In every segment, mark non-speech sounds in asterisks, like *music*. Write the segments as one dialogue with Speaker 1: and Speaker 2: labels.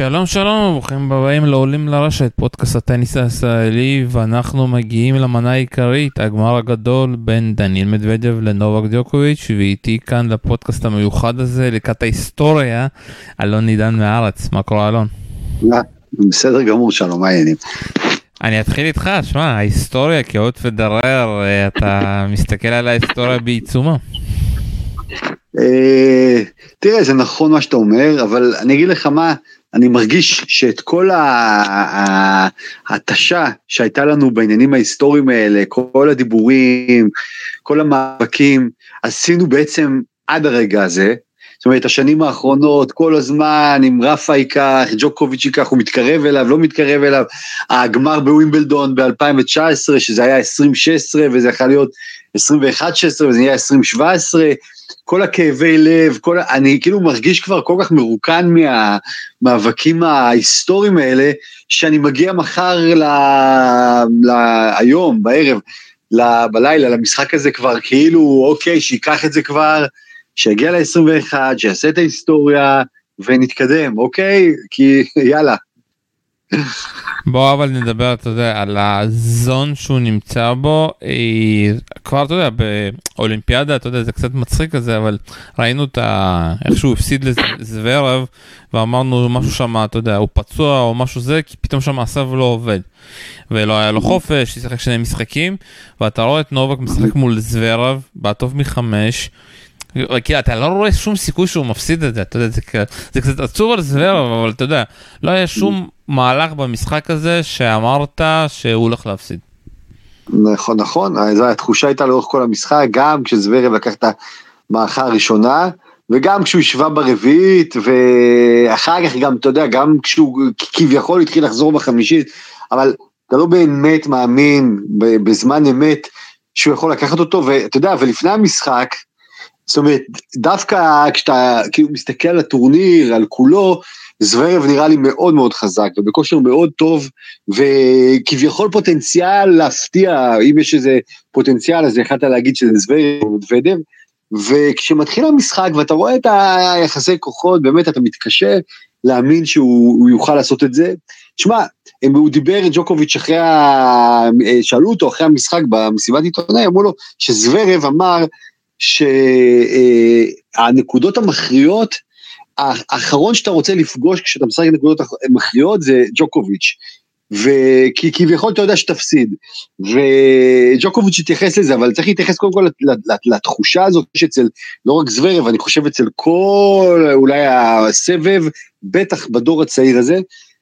Speaker 1: שלום שלום, ברוכים הבאים לעולים לרשת, פודקאסט הטניס הישראלי, ואנחנו מגיעים למנה העיקרית, הגמר הגדול בין דניאל מדוודב לנובק דיוקוביץ', ואיתי כאן לפודקאסט המיוחד הזה, לקראת ההיסטוריה, אלון עידן מהארץ, מה קורה אלון?
Speaker 2: בסדר גמור, שלום, מה העניינים?
Speaker 1: אני אתחיל איתך, שמע, ההיסטוריה כאות ודרר, אתה מסתכל על ההיסטוריה בעיצומה.
Speaker 2: אה, תראה, זה נכון מה שאתה אומר, אבל אני אגיד לך מה, אני מרגיש שאת כל ההתשה שהייתה לנו בעניינים ההיסטוריים האלה, כל הדיבורים, כל המאבקים, עשינו בעצם עד הרגע הזה. זאת אומרת, השנים האחרונות, כל הזמן, אם רפה ייקח, ג'וקוביץ' ייקח, הוא מתקרב אליו, לא מתקרב אליו. הגמר בווימבלדון ב-2019, שזה היה 2016, וזה יכול להיות 21-16, וזה נהיה 2017. כל הכאבי לב, כל, אני כאילו מרגיש כבר כל כך מרוקן מהמאבקים ההיסטוריים האלה, שאני מגיע מחר ל... ל... היום, בערב, ל... בלילה, למשחק הזה כבר כאילו, אוקיי, שייקח את זה כבר, שיגיע ל-21, שיעשה את ההיסטוריה, ונתקדם, אוקיי? כי יאללה.
Speaker 1: בוא אבל נדבר, אתה יודע, על הזון שהוא נמצא בו, היא, כבר, אתה יודע, באולימפיאדה, אתה יודע, זה קצת מצחיק כזה, אבל ראינו את ה... איך שהוא הפסיד לזוורב, ואמרנו משהו שם, אתה יודע, הוא פצוע או משהו זה, כי פתאום שם הסב לא עובד. ולא היה לו חופש, שיחק שני משחקים, ואתה רואה את נובק משחק מול זוורב, בעטוב מחמש, כאילו אתה לא רואה שום סיכוי שהוא מפסיד את זה, אתה יודע, זה, זה קצת עצוב על זה, אבל אתה יודע, לא היה שום מהלך במשחק הזה שאמרת שהוא הולך להפסיד.
Speaker 2: נכון, נכון, התחושה הייתה לאורך כל המשחק, גם כשזוורב לקח את המערכה הראשונה, וגם כשהוא השווה ברביעית, ואחר כך גם, אתה יודע, גם כשהוא כביכול התחיל לחזור בחמישית, אבל אתה לא באמת מאמין בזמן אמת שהוא יכול לקחת אותו, ואתה יודע, ולפני המשחק, זאת אומרת, דווקא כשאתה כאילו מסתכל על הטורניר, על כולו, זוורב נראה לי מאוד מאוד חזק ובכושר מאוד טוב, וכביכול פוטנציאל להפתיע, אם יש איזה פוטנציאל, אז יכלת להגיד שזה זוורב או וכשמתחיל המשחק ואתה רואה את היחסי כוחות, באמת אתה מתקשה להאמין שהוא יוכל לעשות את זה. שמע, הוא דיבר ג'וקוביץ' אחרי, ה... שאלו אותו אחרי המשחק במסיבת עיתונאי, אמרו לו שזוורב אמר שהנקודות המכריעות, האחרון שאתה רוצה לפגוש כשאתה משחק נקודות מכריעות זה ג'וקוביץ'. וכי כביכול אתה יודע שתפסיד, וג'וקוביץ' התייחס לזה, אבל צריך להתייחס קודם כל לתחושה הזאת שאצל, לא רק זוורב, אני חושב אצל כל אולי הסבב, בטח בדור הצעיר הזה,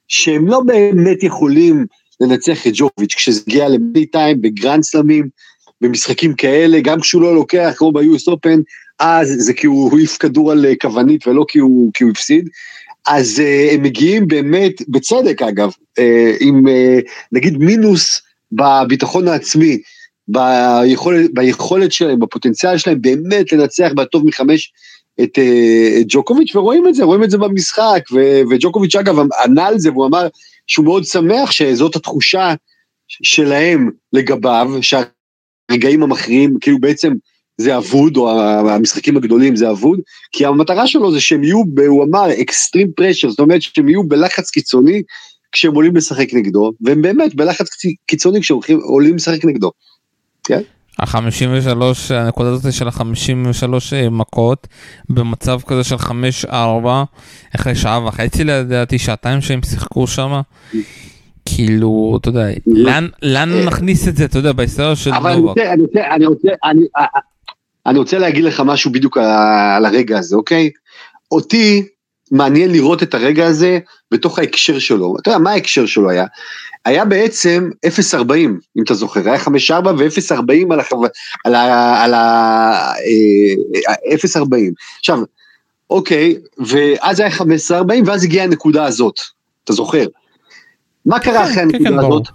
Speaker 2: שהם לא באמת יכולים לנצח את ג'וקוביץ' כשזה הגיע לבי טיים, בגרנד סלמים, במשחקים כאלה, גם כשהוא לא לוקח, כמו ב-US Open, אז זה כי הוא העיף כדור על אה, כוונית ולא כי הוא, כי הוא הפסיד. אז uh, הם מגיעים באמת, בצדק אגב, uh, עם uh, נגיד מינוס בביטחון העצמי, ביכולת, ביכולת שלהם, בפוטנציאל שלהם באמת לנצח בטוב מחמש את, uh, את ג'וקוביץ', ורואים את זה, רואים את זה במשחק, ו, וג'וקוביץ' אגב ענה על זה והוא אמר שהוא מאוד שמח שזאת התחושה שלהם לגביו, שה... הרגעים המכריעים, כאילו בעצם זה אבוד, או המשחקים הגדולים זה אבוד, כי המטרה שלו זה שהם יהיו, הוא אמר, אקסטרים פרשר, זאת אומרת שהם יהיו בלחץ קיצוני כשהם עולים לשחק נגדו, והם באמת בלחץ קיצוני כשהם עולים לשחק נגדו. כן?
Speaker 1: ה-53, הנקודה הזאת של ה-53 אה, מכות, במצב כזה של 5-4, אחרי שעה וחצי לדעתי, שעתיים שהם שיחקו שם. כאילו, אתה יודע, לאן אה, נכניס את זה, אתה יודע, בהיסטוריה של נובק?
Speaker 2: אני רוצה להגיד לך משהו בדיוק על הרגע הזה, אוקיי? אותי מעניין לראות את הרגע הזה בתוך ההקשר שלו. אתה יודע, מה ההקשר שלו היה? היה בעצם 0.40, אם אתה זוכר, היה 5.4 ו-0.40 על ה... 0.40. אה, עכשיו, אוקיי, ואז היה 15.40 ואז הגיעה הנקודה הזאת, אתה זוכר? מה קרה אחרי כן, הנקודה כן, הזאת?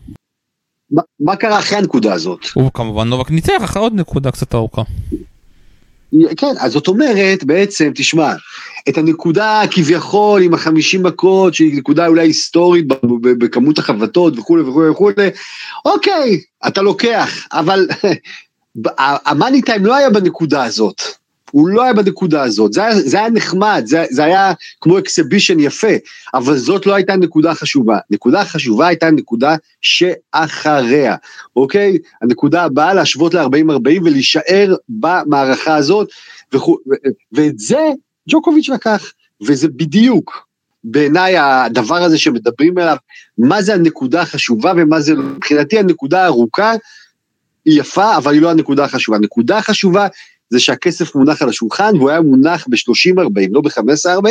Speaker 2: מה קרה אחרי הנקודה הזאת?
Speaker 1: הוא כמובן נובק ניצח אחרי עוד נקודה קצת ארוכה.
Speaker 2: כן, אז זאת אומרת, בעצם, תשמע, את הנקודה כביכול עם החמישים מכות, שהיא נקודה אולי היסטורית בכמות החבטות וכולי וכולי וכולי, אוקיי, אתה לוקח, אבל *laughs* המאני טיים לא היה בנקודה הזאת. הוא לא היה בנקודה הזאת, זה היה, זה היה נחמד, זה, זה היה כמו אקסיבישן יפה, אבל זאת לא הייתה נקודה חשובה. נקודה חשובה הייתה נקודה שאחריה, אוקיי? הנקודה הבאה להשוות ל-40-40 ולהישאר במערכה הזאת, וכו, ואת זה ג'וקוביץ' לקח, וזה בדיוק בעיניי הדבר הזה שמדברים עליו, מה זה הנקודה החשובה ומה זה, מבחינתי הנקודה הארוכה היא יפה, אבל היא לא הנקודה החשובה. הנקודה החשובה זה שהכסף מונח על השולחן, והוא היה מונח ב-30-40, לא ב-15-40,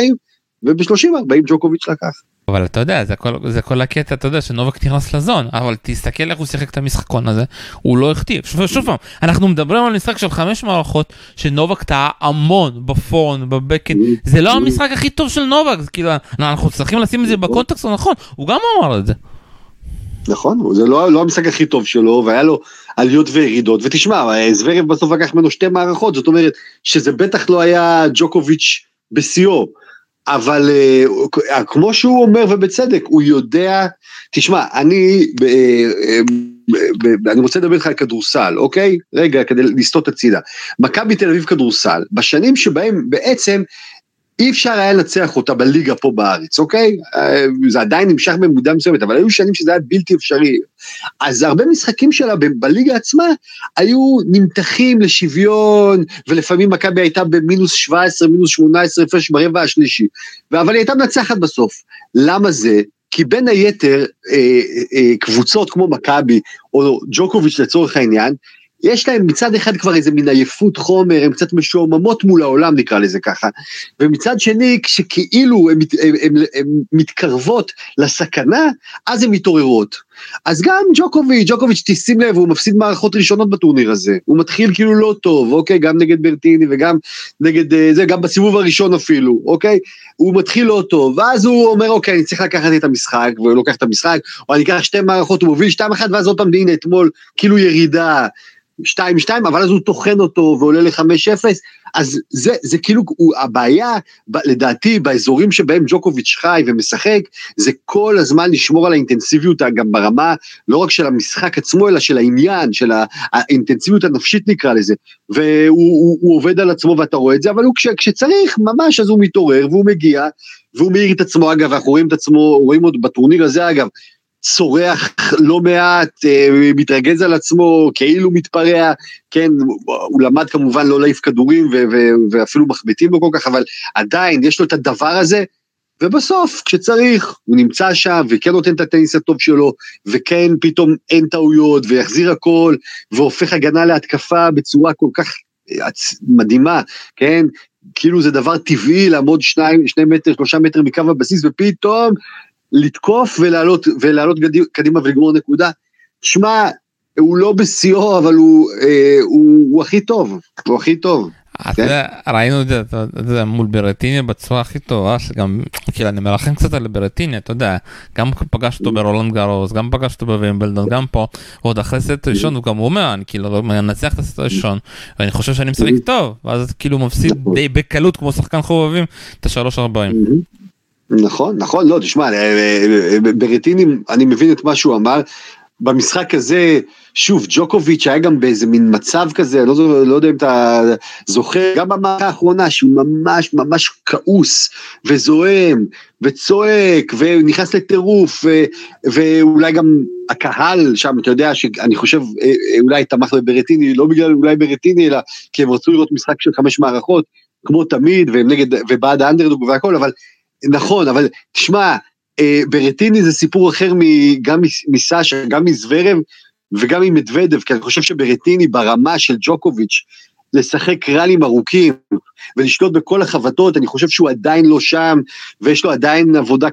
Speaker 2: וב-30-40 ג'וקוביץ' לקח.
Speaker 1: אבל אתה יודע זה כל זה כל הקטע אתה יודע שנובק נכנס לזון אבל תסתכל איך הוא שיחק את המשחקון הזה הוא לא הכתיב שוב, שוב פעם אנחנו מדברים על משחק של חמש מערכות שנובק טעה המון בפון בבקן זה לא המשחק הכי טוב של נובק כאילו אנחנו צריכים לשים את זה בקונטקסט הנכון הוא גם אמר את זה.
Speaker 2: נכון, זה לא, לא המשחק הכי טוב שלו, והיה לו עליות וירידות, ותשמע, זוורב בסוף לקח ממנו שתי מערכות, זאת אומרת שזה בטח לא היה ג'וקוביץ' בשיאו, אבל uh, כמו שהוא אומר ובצדק, הוא יודע, תשמע, אני, ב, ב, אני רוצה לדבר איתך על כדורסל, אוקיי? רגע, כדי לסטות הצידה. מכבי תל אביב כדורסל, בשנים שבהם בעצם אי אפשר היה לנצח אותה בליגה פה בארץ, אוקיי? אה, זה עדיין נמשך במודע מסוימת, אבל היו שנים שזה היה בלתי אפשרי. אז הרבה משחקים שלה ב- בליגה עצמה היו נמתחים לשוויון, ולפעמים מכבי הייתה במינוס 17, מינוס 18 הפרש ברבע השלישי. אבל היא הייתה מנצחת בסוף. למה זה? כי בין היתר, אה, אה, קבוצות כמו מכבי, או ג'וקוביץ' לצורך העניין, יש להם מצד אחד כבר איזה מין עייפות חומר, הן קצת משועממות מול העולם נקרא לזה ככה, ומצד שני כשכאילו הן מתקרבות לסכנה, אז הן מתעוררות. אז גם ג'וקוביץ', ג'וקוביץ' תשים לב, הוא מפסיד מערכות ראשונות בטורניר הזה, הוא מתחיל כאילו לא טוב, אוקיי, גם נגד ברטיני וגם נגד אה, זה, גם בסיבוב הראשון אפילו, אוקיי, הוא מתחיל לא טוב, ואז הוא אומר אוקיי, אני צריך לקחת את המשחק, והוא לוקח את המשחק, או אני אקח שתי מערכות, הוא מוביל שתיים אחת, ואז עוד פעם, הנה אתמול, כאילו ירידה, 2-2, אבל אז הוא טוחן אותו ועולה ל-5-0, אז זה, זה כאילו, הוא, הבעיה, ב, לדעתי, באזורים שבהם ג'וקוביץ' חי ומשחק, זה כל הזמן לשמור על האינטנסיביות גם ברמה, לא רק של המשחק עצמו, אלא של העניין, של האינטנסיביות הנפשית נקרא לזה, והוא הוא, הוא עובד על עצמו ואתה רואה את זה, אבל הוא כש, כשצריך, ממש, אז הוא מתעורר והוא מגיע, והוא מאיר את עצמו, אגב, אנחנו רואים את עצמו, רואים עוד בטורניר הזה, אגב, צורח לא מעט, אה, מתרגז על עצמו, כאילו מתפרע, כן, הוא למד כמובן לא להעיף כדורים ואפילו מחבטים בו כל כך, אבל עדיין יש לו את הדבר הזה, ובסוף, כשצריך, הוא נמצא שם וכן נותן את הטניס הטוב שלו, וכן פתאום אין טעויות, ויחזיר הכל, והופך הגנה להתקפה בצורה כל כך אה, מדהימה, כן? כאילו זה דבר טבעי לעמוד שניים, שני מטר, שלושה מטר מקו הבסיס, ופתאום לתקוף ולעלות, ולעלות קדימה ולגמור נקודה. שמע, הוא לא בשיאו, אבל הוא, אה, הוא, הוא הכי טוב, הוא הכי טוב.
Speaker 1: אתה? יודע, ראינו את זה מול ברטיני בצורה הכי טובה שגם כאילו אני מרחם קצת על ברטיני אתה יודע גם פגש אותו ברולנד גרוס גם פגש אותו בווימבלדון גם פה עוד אחרי סט ראשון הוא גם אומר אני כאילו מנצח את הסט הראשון ואני חושב שאני משחק טוב ואז כאילו מפסיד נכון. די בקלות כמו שחקן חובבים את השלוש ארבעים.
Speaker 2: נכון, נכון, לא, תשמע, אה, אה, אה, ברטיני, אני מבין את מה שהוא אמר. במשחק הזה, שוב, ג'וקוביץ' היה גם באיזה מין מצב כזה, לא, לא יודע אם אתה זוכר, גם במערכה האחרונה, שהוא ממש ממש כעוס, וזועם, וצועק, ונכנס לטירוף, ואולי גם הקהל שם, אתה יודע, שאני חושב, אולי תמך בברטיני, לא בגלל אולי ברטיני, אלא כי הם רצו לראות משחק של חמש מערכות, כמו תמיד, והם נגד, ובעד האנדרדוג והכל, אבל נכון, אבל תשמע, אה, ברטיני זה סיפור אחר גם מסאשה, גם מזוורב וגם ממדוודב, כי אני חושב שברטיני ברמה של ג'וקוביץ', לשחק ראלים ארוכים ולשלוט בכל החבטות, אני חושב שהוא עדיין לא שם, ויש לו עדיין עבודה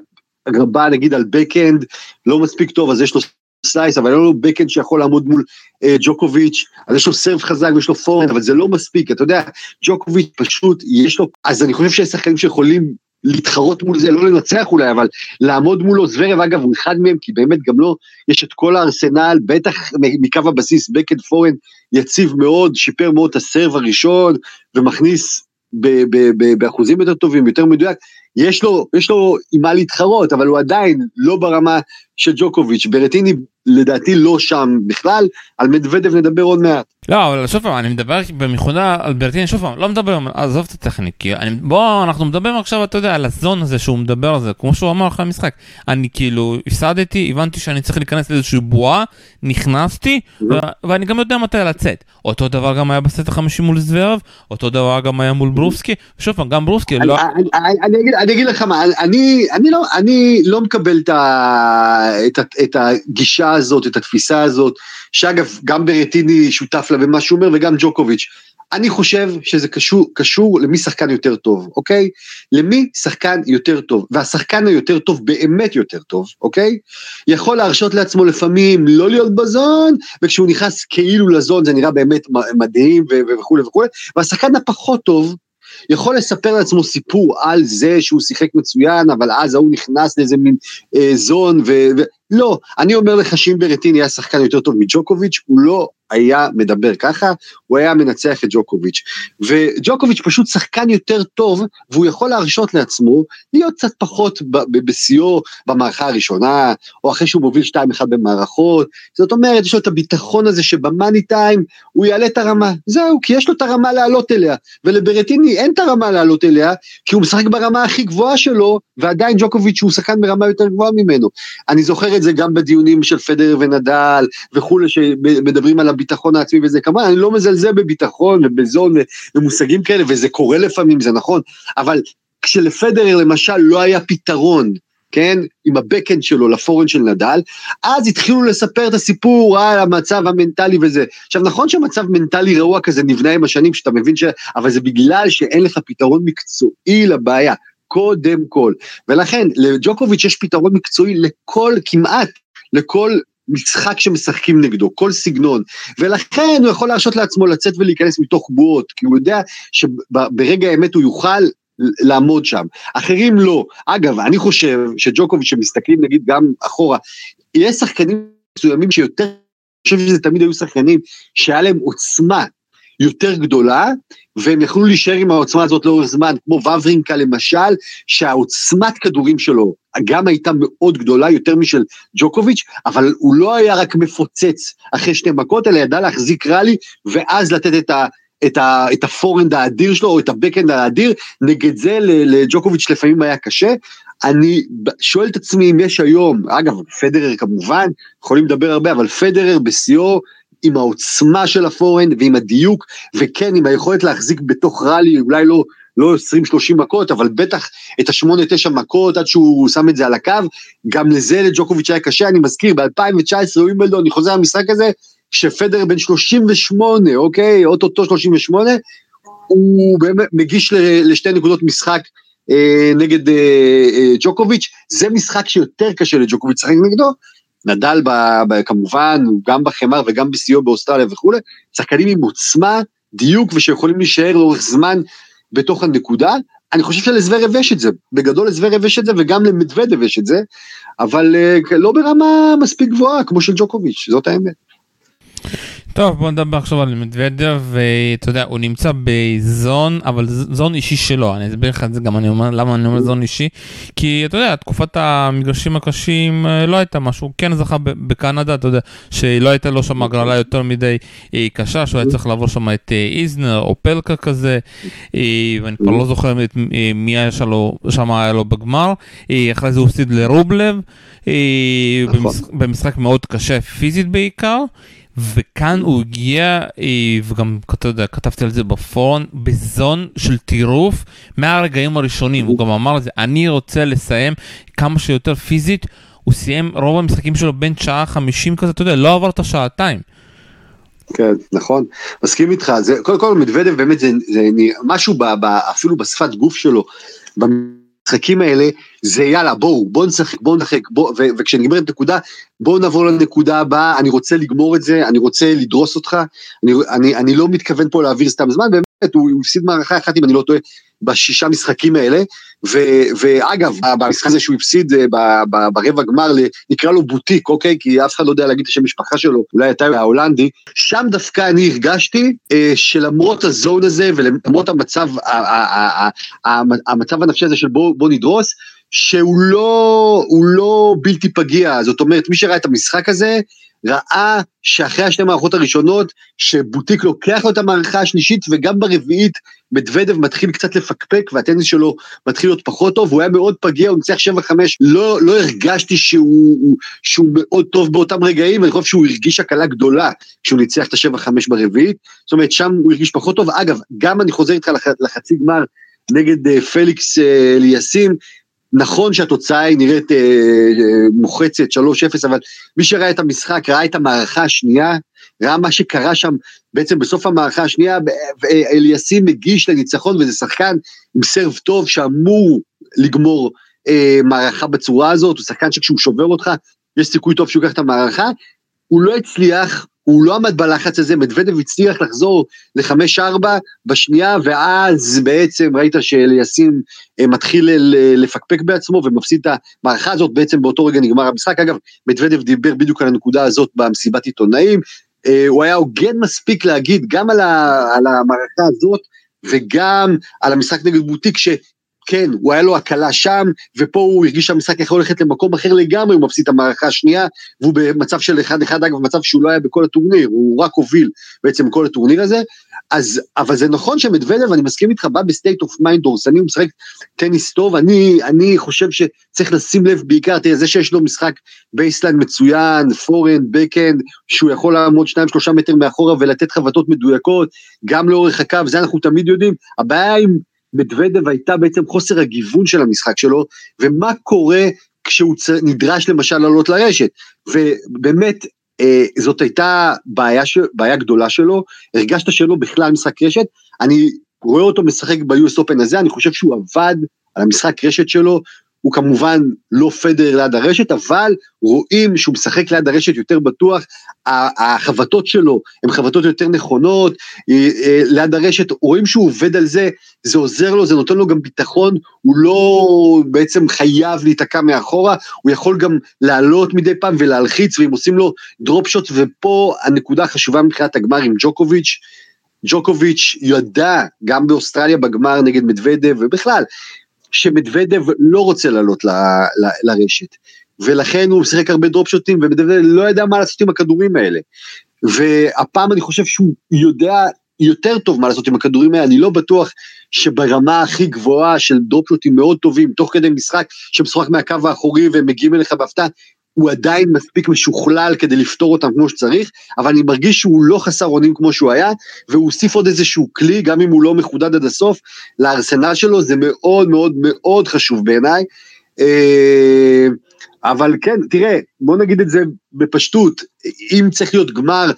Speaker 2: רבה, נגיד על בקהנד, לא מספיק טוב, אז יש לו סלייס, אבל אין לו בקהנד שיכול לעמוד מול אה, ג'וקוביץ', אז יש לו סרב חזק ויש לו פורהנד, אבל זה לא מספיק, אתה יודע, ג'וקוביץ' פשוט, יש לו, אז אני חושב שיש שחקנים שיכולים להתחרות מול זה, לא לנצח אולי, אבל לעמוד מולו, זוורב אגב הוא אחד מהם, כי באמת גם לו יש את כל הארסנל, בטח מקו הבסיס, בקד פורן יציב מאוד, שיפר מאוד את הסרב הראשון, ומכניס ב- ב- ב- באחוזים יותר טובים, יותר מדויק, יש לו, יש לו עם מה להתחרות, אבל הוא עדיין לא ברמה של ג'וקוביץ'. ברטיני לדעתי לא שם בכלל, על מדוודב נדבר עוד מעט.
Speaker 1: לא אבל שוב פעם אני מדבר במכונה על ברטיני שוב פעם לא מדבר עזוב את הטכנית כי אני בוא אנחנו מדברים עכשיו אתה יודע על הזון הזה שהוא מדבר על זה כמו שהוא אמר אחרי המשחק. אני כאילו הפסדתי הבנתי שאני צריך להיכנס לאיזושהי בועה נכנסתי ואני גם יודע מתי לצאת. אותו דבר גם היה בסט החמישי מול זוורב אותו דבר גם היה מול ברובסקי שוב פעם גם ברובסקי
Speaker 2: אני,
Speaker 1: לא
Speaker 2: אני, אני, אגיד, אני אגיד לך מה אני אני לא אני לא מקבל את, ה, את, את הגישה הזאת את התפיסה הזאת שאגב גם ברטיני שותף לה במה שהוא אומר וגם ג'וקוביץ'. אני חושב שזה קשור, קשור למי שחקן יותר טוב, אוקיי? למי שחקן יותר טוב, והשחקן היותר טוב באמת יותר טוב, אוקיי? יכול להרשות לעצמו לפעמים לא להיות בזון, וכשהוא נכנס כאילו לזון זה נראה באמת מדהים וכולי וכולי, והשחקן הפחות טוב, יכול לספר לעצמו סיפור על זה שהוא שיחק מצוין, אבל אז ההוא נכנס לאיזה מין אה, זון, ו... ו... לא, אני אומר לך שאם ברטיני היה שחקן יותר טוב מג'וקוביץ', הוא לא היה מדבר ככה, הוא היה מנצח את ג'וקוביץ'. וג'וקוביץ' פשוט שחקן יותר טוב, והוא יכול להרשות לעצמו להיות קצת פחות בשיאו במערכה הראשונה, או אחרי שהוא מוביל 2-1 במערכות. זאת אומרת, יש לו את הביטחון הזה שבמאני טיים הוא יעלה את הרמה. זהו, כי יש לו את הרמה לעלות אליה. ולברטיני אין את הרמה לעלות אליה, כי הוא משחק ברמה הכי גבוהה שלו, ועדיין ג'וקוביץ' הוא שחקן ברמה יותר גבוהה ממנו. אני זוכר זה גם בדיונים של פדר ונדל וכולי, שמדברים על הביטחון העצמי וזה, כמובן, אני לא מזלזל בביטחון ובזון ומושגים כאלה, וזה קורה לפעמים, זה נכון, אבל כשלפדרר למשל לא היה פתרון, כן, עם הבקאנד שלו לפורן של נדל, אז התחילו לספר את הסיפור על המצב המנטלי וזה. עכשיו נכון שהמצב מנטלי רעוע כזה נבנה עם השנים, שאתה מבין ש... אבל זה בגלל שאין לך פתרון מקצועי לבעיה. קודם כל. ולכן לג'וקוביץ' יש פתרון מקצועי לכל, כמעט, לכל משחק שמשחקים נגדו, כל סגנון, ולכן הוא יכול להרשות לעצמו לצאת ולהיכנס מתוך בועות, כי הוא יודע שברגע האמת הוא יוכל לעמוד שם. אחרים לא. אגב, אני חושב שג'וקוביץ', שמסתכלים נגיד גם אחורה, יש שחקנים מסוימים שיותר, אני חושב שזה תמיד היו שחקנים שהיה להם עוצמה יותר גדולה, והם יכלו להישאר עם העוצמה הזאת לאורך זמן, כמו וברינקה למשל, שהעוצמת כדורים שלו גם הייתה מאוד גדולה, יותר משל ג'וקוביץ', אבל הוא לא היה רק מפוצץ אחרי שתי מכות, אלא ידע להחזיק ראלי, ואז לתת את ה... את, ה, את הפורנד האדיר שלו, או את הבקאנד האדיר, נגד זה לג'וקוביץ' לפעמים היה קשה. אני שואל את עצמי אם יש היום, אגב, פדרר כמובן, יכולים לדבר הרבה, אבל פדרר בשיאו, עם העוצמה של הפורנד ועם הדיוק, וכן עם היכולת להחזיק בתוך ראלי, אולי לא, לא 20-30 מכות, אבל בטח את ה-8-9 מכות עד שהוא שם את זה על הקו, גם לזה לג'וקוביץ' היה קשה, אני מזכיר, ב-2019 ווימבלדון, אני חוזר למשחק הזה, כשפדר בן 38, אוקיי, אוטוטו 38, הוא באמת מגיש לשתי נקודות משחק אה, נגד אה, אה, ג'וקוביץ', זה משחק שיותר קשה לג'וקוביץ' לשחק נגדו, נדל ב, ב, כמובן, גם בחמר וגם בשיאו באוסטרליה וכולי, שחקנים עם עוצמה, דיוק ושיכולים להישאר לאורך זמן בתוך הנקודה. אני חושב שלזוורב יש את זה, בגדול לזוורב יש את זה וגם למדוודב יש את זה, אבל uh, לא ברמה מספיק גבוהה כמו של ג'וקוביץ', זאת האמת.
Speaker 1: טוב בוא נדבר עכשיו על מדוודב ואתה יודע הוא נמצא בזון אבל זון אישי שלו. אני אסביר לך את זה גם אני אומר למה אני אומר זון אישי. כי אתה יודע תקופת המגרשים הקשים אה, לא הייתה משהו. כן זכה בקנדה אתה יודע שלא הייתה לו שם הגרלה יותר מדי אה, קשה שהוא היה צריך לעבור שם את אה, איזנר או פלקה כזה. ואני כבר לא זוכר את מי היה שם היה לו בגמר. אחרי זה הוא הפסיד לרובלב. נכון. במשחק מאוד קשה פיזית בעיקר. וכאן הוא הגיע, אה, וגם כתבתי על זה בפורן, בזון של טירוף מהרגעים הראשונים, הוא גם אמר את זה, אני רוצה לסיים כמה שיותר פיזית, הוא סיים רוב המשחקים שלו בין שעה 50 כזה, אתה יודע, לא עבר את השעתיים.
Speaker 2: כן, נכון, מסכים איתך, זה, קודם כל מדוודב באמת זה, זה משהו ב, ב, אפילו בשפת גוף שלו, המשחקים האלה, זה יאללה בואו, בואו נשחק, בואו נשחק, בוא, וכשנגמרת נקודה, בואו נעבור לנקודה הבאה, אני רוצה לגמור את זה, אני רוצה לדרוס אותך, אני, אני, אני לא מתכוון פה להעביר סתם זמן, באמת, הוא הפסיד מערכה אחת אם אני לא טועה, בשישה משחקים האלה, ו, ואגב, במשחק הזה שהוא הפסיד אה, ברבע גמר, נקרא לו בוטיק, אוקיי? כי אף אחד לא יודע להגיד את השם משפחה שלו, אולי אתה ההולנדי, שם דווקא אני הרגשתי אה, שלמרות הזון הזה ולמרות המצב, המצב הנפשי הזה של בוא, בוא נדרוס, שהוא לא, לא בלתי פגיע, זאת אומרת, מי שראה את המשחק הזה, ראה שאחרי השתי מערכות הראשונות, שבוטיק לוקח לו את המערכה השלישית, וגם ברביעית מדוודב מתחיל קצת לפקפק, והטניס שלו מתחיל להיות פחות טוב, הוא היה מאוד פגיע, הוא ניצח 7-5, לא, לא הרגשתי שהוא, שהוא מאוד טוב באותם רגעים, אני חושב שהוא הרגיש הקלה גדולה כשהוא ניצח את ה-7-5 ברביעית, זאת אומרת, שם הוא הרגיש פחות טוב. אגב, גם אני חוזר איתך לח, לחצי גמר נגד uh, פליקס אה, אליאסים, uh, נכון שהתוצאה היא נראית אה, אה, מוחצת 3-0, אבל מי שראה את המשחק ראה את המערכה השנייה, ראה מה שקרה שם בעצם בסוף המערכה השנייה, אליסים מגיש לניצחון וזה שחקן עם סרב טוב שאמור לגמור אה, מערכה בצורה הזאת, הוא שחקן שכשהוא שובר אותך, יש סיכוי טוב שהוא ייקח את המערכה, הוא לא הצליח, הוא לא עמד בלחץ הזה, מדוודב הצליח לחזור ל-5-4 בשנייה, ואז בעצם ראית שאליסים אה, מתחיל לפקפק בעצמו ומפסיד את המערכה הזאת, בעצם באותו רגע נגמר המשחק. אגב, מדוודב דיבר בדיוק על הנקודה הזאת במסיבת עיתונאים, אה, הוא היה הוגן מספיק להגיד גם על, המערכה הזאת, וגם על המשחק נגד בוטיק, ש... כן, הוא היה לו הקלה שם, ופה הוא הרגיש שהמשחק יכול ללכת למקום אחר לגמרי, הוא מפסיד את המערכה השנייה, והוא במצב של 1-1, אגב, מצב שהוא לא היה בכל הטורניר, הוא רק הוביל בעצם כל הטורניר הזה, אז, אבל זה נכון שמדוודב, אני מסכים איתך, בא ב state of mind דורסני, הוא משחק טניס טוב, אני, אני חושב שצריך לשים לב בעיקר, תראה, זה שיש לו משחק baseline מצוין, פורהנד, בקהנד, שהוא יכול לעמוד 2-3 מטר מאחורה ולתת חבטות מדויקות, גם לאורך הקו, זה אנחנו תמיד יודעים, הבעיה עם מדוודב הייתה בעצם חוסר הגיוון של המשחק שלו, ומה קורה כשהוא נדרש למשל לעלות לרשת. ובאמת, אה, זאת הייתה בעיה, ש... בעיה גדולה שלו, הרגשת שלא בכלל משחק רשת, אני רואה אותו משחק ב-US Open הזה, אני חושב שהוא עבד על המשחק רשת שלו, הוא כמובן לא פדר ליד הרשת, אבל רואים שהוא משחק ליד הרשת יותר בטוח, החבטות שלו הן חבטות יותר נכונות, אה, אה, ליד הרשת, רואים שהוא עובד על זה, זה עוזר לו, זה נותן לו גם ביטחון, הוא לא בעצם חייב להיתקע מאחורה, הוא יכול גם לעלות מדי פעם ולהלחיץ, ואם עושים לו דרופ שוט, ופה הנקודה החשובה מבחינת הגמר עם ג'וקוביץ', ג'וקוביץ' ידע גם באוסטרליה בגמר נגד מדוודב ובכלל שמדוודב לא רוצה לעלות ל, ל, לרשת. ולכן הוא משחק הרבה דרופ שוטים, ומדוודב לא ידע מה לעשות עם הכדורים האלה. והפעם אני חושב שהוא יודע יותר טוב מה לעשות עם הכדורים האלה, אני לא בטוח שברמה הכי גבוהה של דרופ שוטים מאוד טובים, תוך כדי משחק שמשוחק מהקו האחורי והם מגיעים אליך בהפתעה, הוא עדיין מספיק משוכלל כדי לפתור אותם כמו שצריך, אבל אני מרגיש שהוא לא חסר אונים כמו שהוא היה, והוא הוסיף עוד איזשהו כלי, גם אם הוא לא מחודד עד הסוף, לארסנל שלו, זה מאוד מאוד מאוד חשוב בעיניי. אה, אבל כן, תראה, בוא נגיד את זה בפשטות, אם צריך להיות גמר,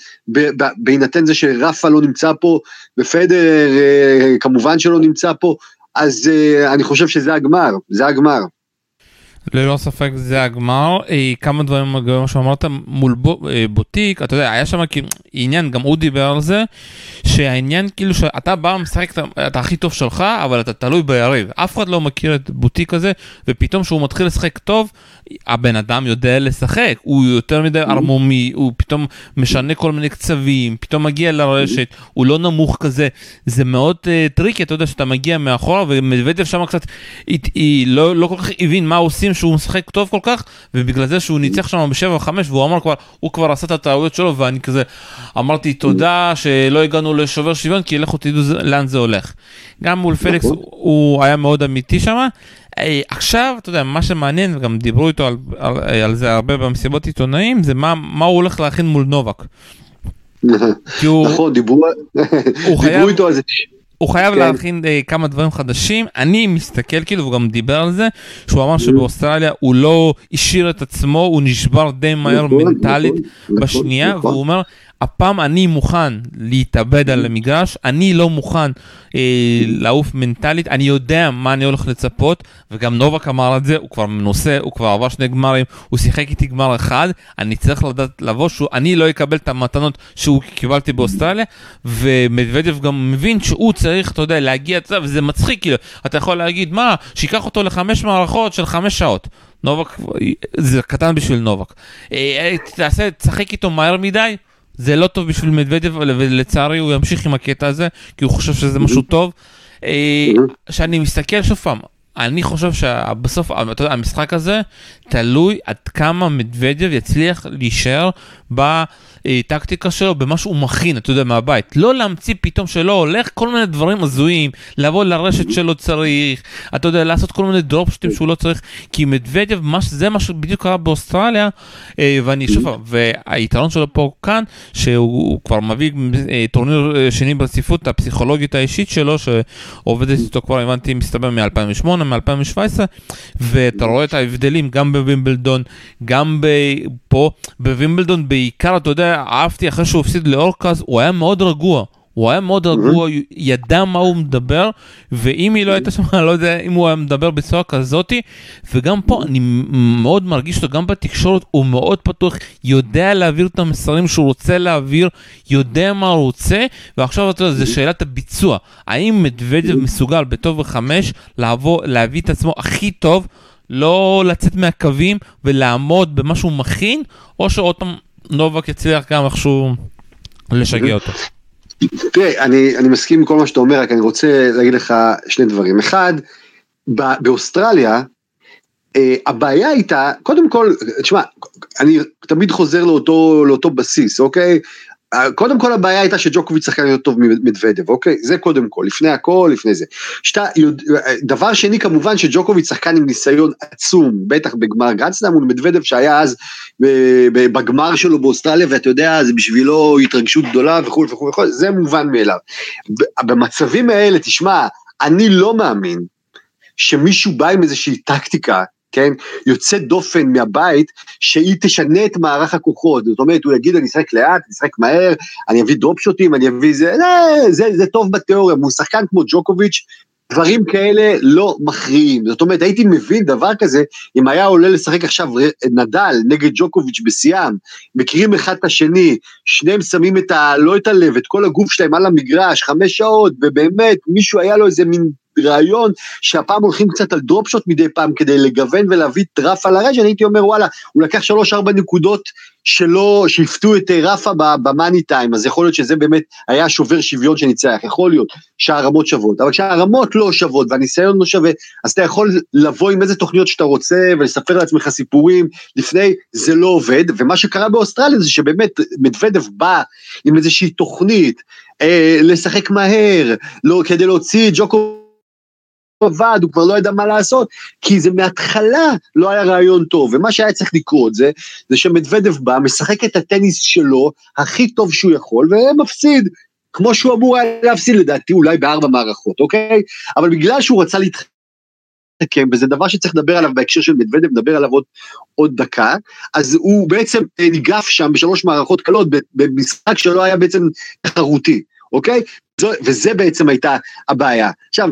Speaker 2: בהינתן זה שרפה לא נמצא פה, ופדר אה, כמובן שלא נמצא פה, אז אה, אני חושב שזה הגמר, זה הגמר.
Speaker 1: ללא ספק זה הגמר, אה, כמה דברים כמו שאמרת מול אה, בוטיק, אתה יודע, היה שם כאילו עניין, גם הוא דיבר על זה, שהעניין כאילו שאתה בא משחק את הכי טוב שלך, אבל אתה תלוי ביריב, אף אחד לא מכיר את בוטיק הזה, ופתאום כשהוא מתחיל לשחק טוב, הבן אדם יודע לשחק, הוא יותר מדי. ערמומי, הוא פתאום משנה כל מיני קצבים, פתאום מגיע לרשת. הוא לא נמוך כזה, זה מאוד אה, tricky, אתה יודע שאתה מגיע מאחורה, ומדוודב שם קצת, היא, היא לא, לא כל כך הבין מה עושים שהוא משחק טוב כל כך, ובגלל זה שהוא ניצח שם בשבע וחמש, והוא אמר כבר, הוא כבר עשה את הטעויות שלו, ואני כזה, אמרתי תודה שלא הגענו לשובר שוויון, כי לכו תדעו לאן זה הולך. גם מול פליקס נכון. הוא היה מאוד אמיתי שם. עכשיו, אתה יודע, מה שמעניין, וגם דיברו איתו על, על, על זה הרבה במסיבות עיתונאים, זה מה, מה הוא הולך להכין מול נובק. *laughs*
Speaker 2: נכון, דיברו איתו על זה.
Speaker 1: הוא חייב כן. להכין uh, כמה דברים חדשים, אני מסתכל כאילו, הוא גם דיבר על זה, שהוא אמר שבאוסטרליה הוא לא השאיר את עצמו, הוא נשבר די מהר נכון, מנטלית נכון, בשנייה, נכון. והוא אומר, הפעם אני מוכן להתאבד על המגרש, אני לא מוכן אה, לעוף מנטלית, אני יודע מה אני הולך לצפות, וגם נובק אמר את זה, הוא כבר מנוסה, הוא כבר עבר שני גמרים, הוא שיחק איתי גמר אחד, אני צריך לדעת לבוא, שאני לא אקבל את המתנות שהוא קיבלתי באוסטרליה, ומדוודב גם מבין שהוא צריך, אתה יודע, להגיע, וזה מצחיק, כאילו, אתה יכול להגיד, מה, שייקח אותו לחמש מערכות של חמש שעות. נובק, זה קטן בשביל נובק. אה, אה, תעשה, תשחק איתו מהר מדי, זה לא טוב בשביל מדוודב, ולצערי הוא ימשיך עם הקטע הזה, כי הוא חושב שזה משהו טוב. אה, שאני מסתכל שוב פעם, אני חושב שבסוף, המשחק הזה תלוי עד כמה מדוודב יצליח להישאר בטקטיקה שלו, במה שהוא מכין, אתה יודע, מהבית. לא להמציא פתאום שלא הולך כל מיני דברים הזויים, לבוא לרשת שלא צריך, אתה יודע, לעשות כל מיני דרופשטים שהוא לא צריך, כי מדוודב, זה מה שבדיוק קרה באוסטרליה, אה, ואני שוב, והיתרון שלו פה כאן, שהוא כבר מביא אה, טורניר אה, שני ברציפות, הפסיכולוגית האישית שלו, שעובדת איתו כבר, הבנתי, מסתבר מ-2008, מ-2017, ואתה רואה את ההבדלים גם בווימבלדון, גם פה, בווימבלדון בעיקר, אתה יודע, אהבתי אחרי שהוא הפסיד לאורקאז, הוא היה מאוד רגוע. הוא היה מאוד רגוע, ידע מה הוא מדבר, ואם היא לא הייתה שם, *laughs* אני לא יודע אם הוא היה מדבר בצורה כזאתי, וגם פה אני מאוד מרגיש אותו, גם בתקשורת הוא מאוד פתוח, יודע להעביר את המסרים שהוא רוצה להעביר, יודע מה הוא רוצה, ועכשיו אתה יודע, זה שאלת הביצוע. האם מדוודב מסוגל בטוב וחמש לעבור, להביא את עצמו הכי טוב, לא לצאת מהקווים ולעמוד במה שהוא מכין, או שעוד פעם נובק יצליח גם איכשהו לשגע אותו.
Speaker 2: תראה, אני, אני מסכים עם כל מה שאתה אומר, רק אני רוצה להגיד לך שני דברים. אחד, באוסטרליה, אה, הבעיה הייתה, קודם כל, תשמע, אני תמיד חוזר לאותו, לאותו בסיס, אוקיי? קודם כל הבעיה הייתה שג'וקוביץ' שחקן יותר טוב ממדוודב, אוקיי? זה קודם כל, לפני הכל, לפני זה. שתה, דבר שני כמובן שג'וקוביץ' שחקן עם ניסיון עצום, בטח בגמר גרנדסלאם מול מדוודב שהיה אז בגמר שלו באוסטרליה, ואתה יודע, זה בשבילו התרגשות גדולה וכו' וכו' וכו', זה מובן מאליו. במצבים האלה, תשמע, אני לא מאמין שמישהו בא עם איזושהי טקטיקה כן, יוצא דופן מהבית, שהיא תשנה את מערך הכוחות, זאת אומרת, הוא יגיד, אני אשחק לאט, אני אשחק מהר, אני אביא דרופ שוטים, אני אביא זה, זה, זה, זה טוב בתיאוריה, הוא שחקן כמו ג'וקוביץ', דברים כאלה לא מכריעים. זאת אומרת, הייתי מבין דבר כזה, אם היה עולה לשחק עכשיו נדל נגד ג'וקוביץ' בשיאם, מכירים אחד את השני, שניהם שמים את ה... לא את הלב, את כל הגוף שלהם על המגרש, חמש שעות, ובאמת, מישהו היה לו איזה מין רעיון שהפעם הולכים קצת על דרופשוט מדי פעם כדי לגוון ולהביא את רפה לרשת, אני הייתי אומר וואלה, הוא לקח שלוש ארבע נקודות שלא, שהפתו את רפה במאני טיים, אז יכול להיות שזה באמת היה שובר שוויון שניצח, יכול להיות שהרמות שוות, אבל כשהרמות לא שוות והניסיון לא שווה, אז אתה יכול לבוא עם איזה תוכניות שאתה רוצה ולספר לעצמך סיפורים לפני, זה לא עובד, ומה שקרה באוסטרליה זה שבאמת מדוודב בא עם איזושהי תוכנית, אה, לשחק מהר, לא, כדי להוציא ג'וקו עבד, הוא כבר לא ידע מה לעשות, כי זה מההתחלה לא היה רעיון טוב, ומה שהיה צריך לקרות זה, זה שמדוודב בא, משחק את הטניס שלו הכי טוב שהוא יכול, ומפסיד. כמו שהוא אמור היה להפסיד לדעתי אולי בארבע מערכות, אוקיי? אבל בגלל שהוא רצה להתחכם, וזה דבר שצריך לדבר עליו בהקשר של מדוודב, נדבר עליו עוד, עוד דקה, אז הוא בעצם ניגף שם בשלוש מערכות קלות, במשחק שלא היה בעצם תחרותי, אוקיי? זו, וזה בעצם הייתה הבעיה. עכשיו,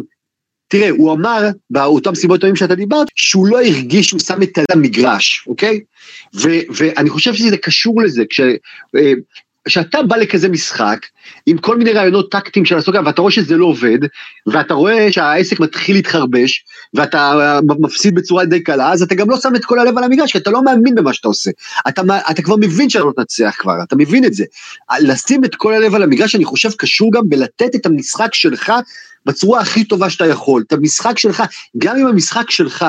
Speaker 2: תראה, הוא אמר, באותם סיבות טובים שאתה דיברת, שהוא לא הרגיש שהוא שם את המגרש, אוקיי? ו, ואני חושב שזה קשור לזה, כש... אה, כשאתה בא לכזה משחק, עם כל מיני רעיונות טקטיים של הסוגיה, ואתה רואה שזה לא עובד, ואתה רואה שהעסק מתחיל להתחרבש, ואתה מפסיד בצורה די קלה, אז אתה גם לא שם את כל הלב על המגרש, כי אתה לא מאמין במה שאתה עושה. אתה, אתה כבר מבין שאתה לא תנצח כבר, אתה מבין את זה. לשים את כל הלב על המגרש, אני חושב, קשור גם בלתת את המשחק שלך בצורה הכי טובה שאתה יכול. את המשחק שלך, גם אם המשחק שלך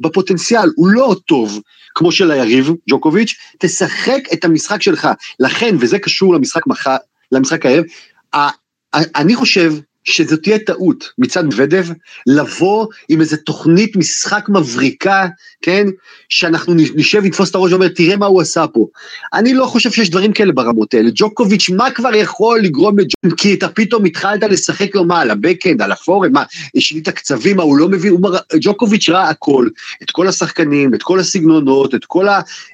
Speaker 2: בפוטנציאל הוא לא טוב, כמו של היריב, ג'וקוביץ', תשחק את המשחק שלך. לכן, וזה קשור למשחק מחר, למשחק הערב, אני חושב שזו תהיה טעות מצד מדוודב, לבוא עם איזה תוכנית משחק מבריקה, כן? שאנחנו נשב, נתפוס את הראש ואומר, תראה מה הוא עשה פה. אני לא חושב שיש דברים כאלה ברמות האלה. ג'וקוביץ', מה כבר יכול לגרום לג'וקוביץ'? כי אתה פתאום התחלת לשחק לו מה, על הבקאנד, על הפורם, מה, שינית קצבים, מה, הוא לא מבין, הוא מר... ג'וקוביץ' ראה הכל, את כל השחקנים, את כל הסגנונות, את כל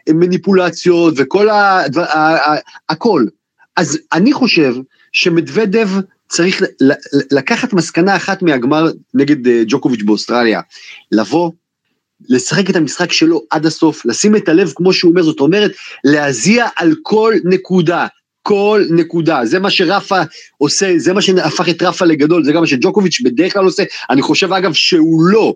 Speaker 2: המניפולציות וכל ה... הכל. אז אני חושב שמדוודב צריך לקחת מסקנה אחת מהגמר נגד אה, ג'וקוביץ' באוסטרליה, לבוא, לשחק את המשחק שלו עד הסוף, לשים את הלב כמו שהוא אומר, זאת אומרת, להזיע על כל נקודה, כל נקודה, זה מה שרפה עושה, זה מה שהפך את רפה לגדול, זה גם מה שג'וקוביץ' בדרך כלל עושה, אני חושב אגב שהוא לא